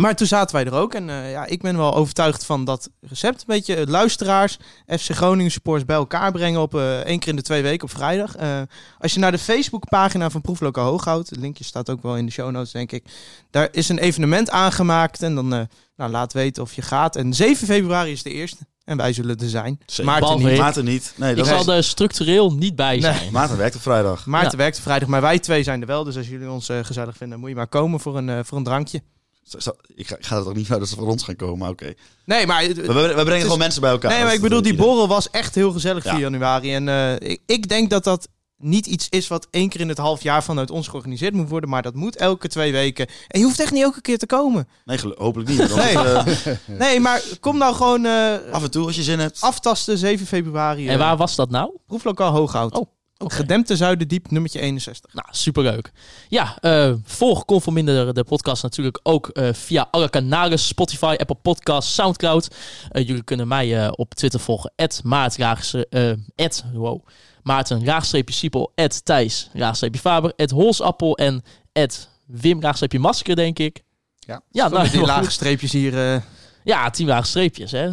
maar toen zaten wij er ook. En eh, ja, ik ben wel overtuigd van dat recept. Een beetje eh, luisteraars, FC Groningen supporters bij elkaar brengen op eh, één keer in de twee weken op vrijdag. Eh, als je naar de Facebookpagina van Proeflokaal Hooghout, het linkje staat ook wel in de show notes denk ik. Daar is een evenement aangemaakt en dan eh, nou, laat weten of je gaat. En 7 februari is de eerste. En wij zullen er zijn. Zeker. Maarten niet. ik. Maarten niet. Nee, Ik dat zal was... er structureel niet bij Nee. zijn. Maarten werkt op vrijdag. Maarten Ja. werkt vrijdag, maar wij twee zijn er wel. Dus als jullie ons gezellig vinden, moet je maar komen voor een, voor een drankje. Ik ga, ik ga het ook niet uit dat ze voor ons gaan komen, maar oké. Nee, maar... We, brengen gewoon mensen bij elkaar. Nee, maar ik bedoel, die idee. borrel was echt heel gezellig 4 Ja. januari. En eh, ik, ik denk dat dat niet iets is wat één keer in het half jaar vanuit ons georganiseerd moet worden. Maar dat moet elke twee weken. En je hoeft echt niet elke keer te komen. Nee, hopelijk niet. want Nee. eh, Nee, maar kom nou gewoon eh, af en toe als je zin hebt. aftasten 7 februari. En waar was dat nou? Proeflokaal Hooghout. Oh, oké. Gedempte Zuiderdiep, nummertje 61. Nou, superleuk. Ja, eh volg Conforminder de podcast natuurlijk ook eh, via alle kanalen. Spotify, Apple Podcasts, Soundcloud. Eh, jullie kunnen mij op Twitter volgen. At, wow, Maarten, raagstreepje Siepel, at Thijs, raagstreepje Faber, at Holsappel en at Wim, raagstreepje Masker, denk ik. Ja. ja Met die nou, lage goed. streepjes hier. Ja, tien lage streepjes, hè.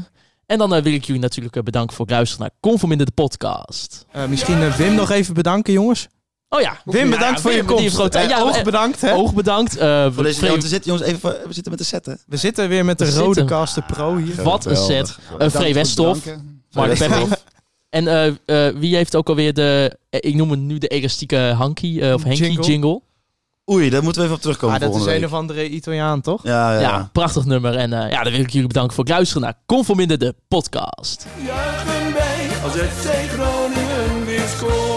En dan eh, wil ik jullie natuurlijk eh, bedanken voor het luisteren naar Conforminder de podcast. Eh, misschien Wim nog even bedanken, jongens. Oh ja. Wim, bedankt Ja, voor je Wim, die heeft komst. grote- ja, Oog bedankt, hè. Oog bedankt. Eh, Voor deze, we zitten, jongens, even, we zitten met de set, hè? We zitten weer met de We zitten. Rodecaster Pro hier. Wat een set. Uh, Free Westhoff. Mark Perry. En eh, eh, wie heeft ook alweer de, ik noem het nu de elastieke Hanky, eh, of Henky Jingle. jingle. Oei, daar moeten we even op terugkomen Ah, dat is een of andere Italiaan, toch? Ja, ja, Ja, prachtig nummer. En eh, ja, dan wil ik jullie bedanken voor het luisteren naar Conforminder de podcast. Juichen wij als FC Groningen weer scoort.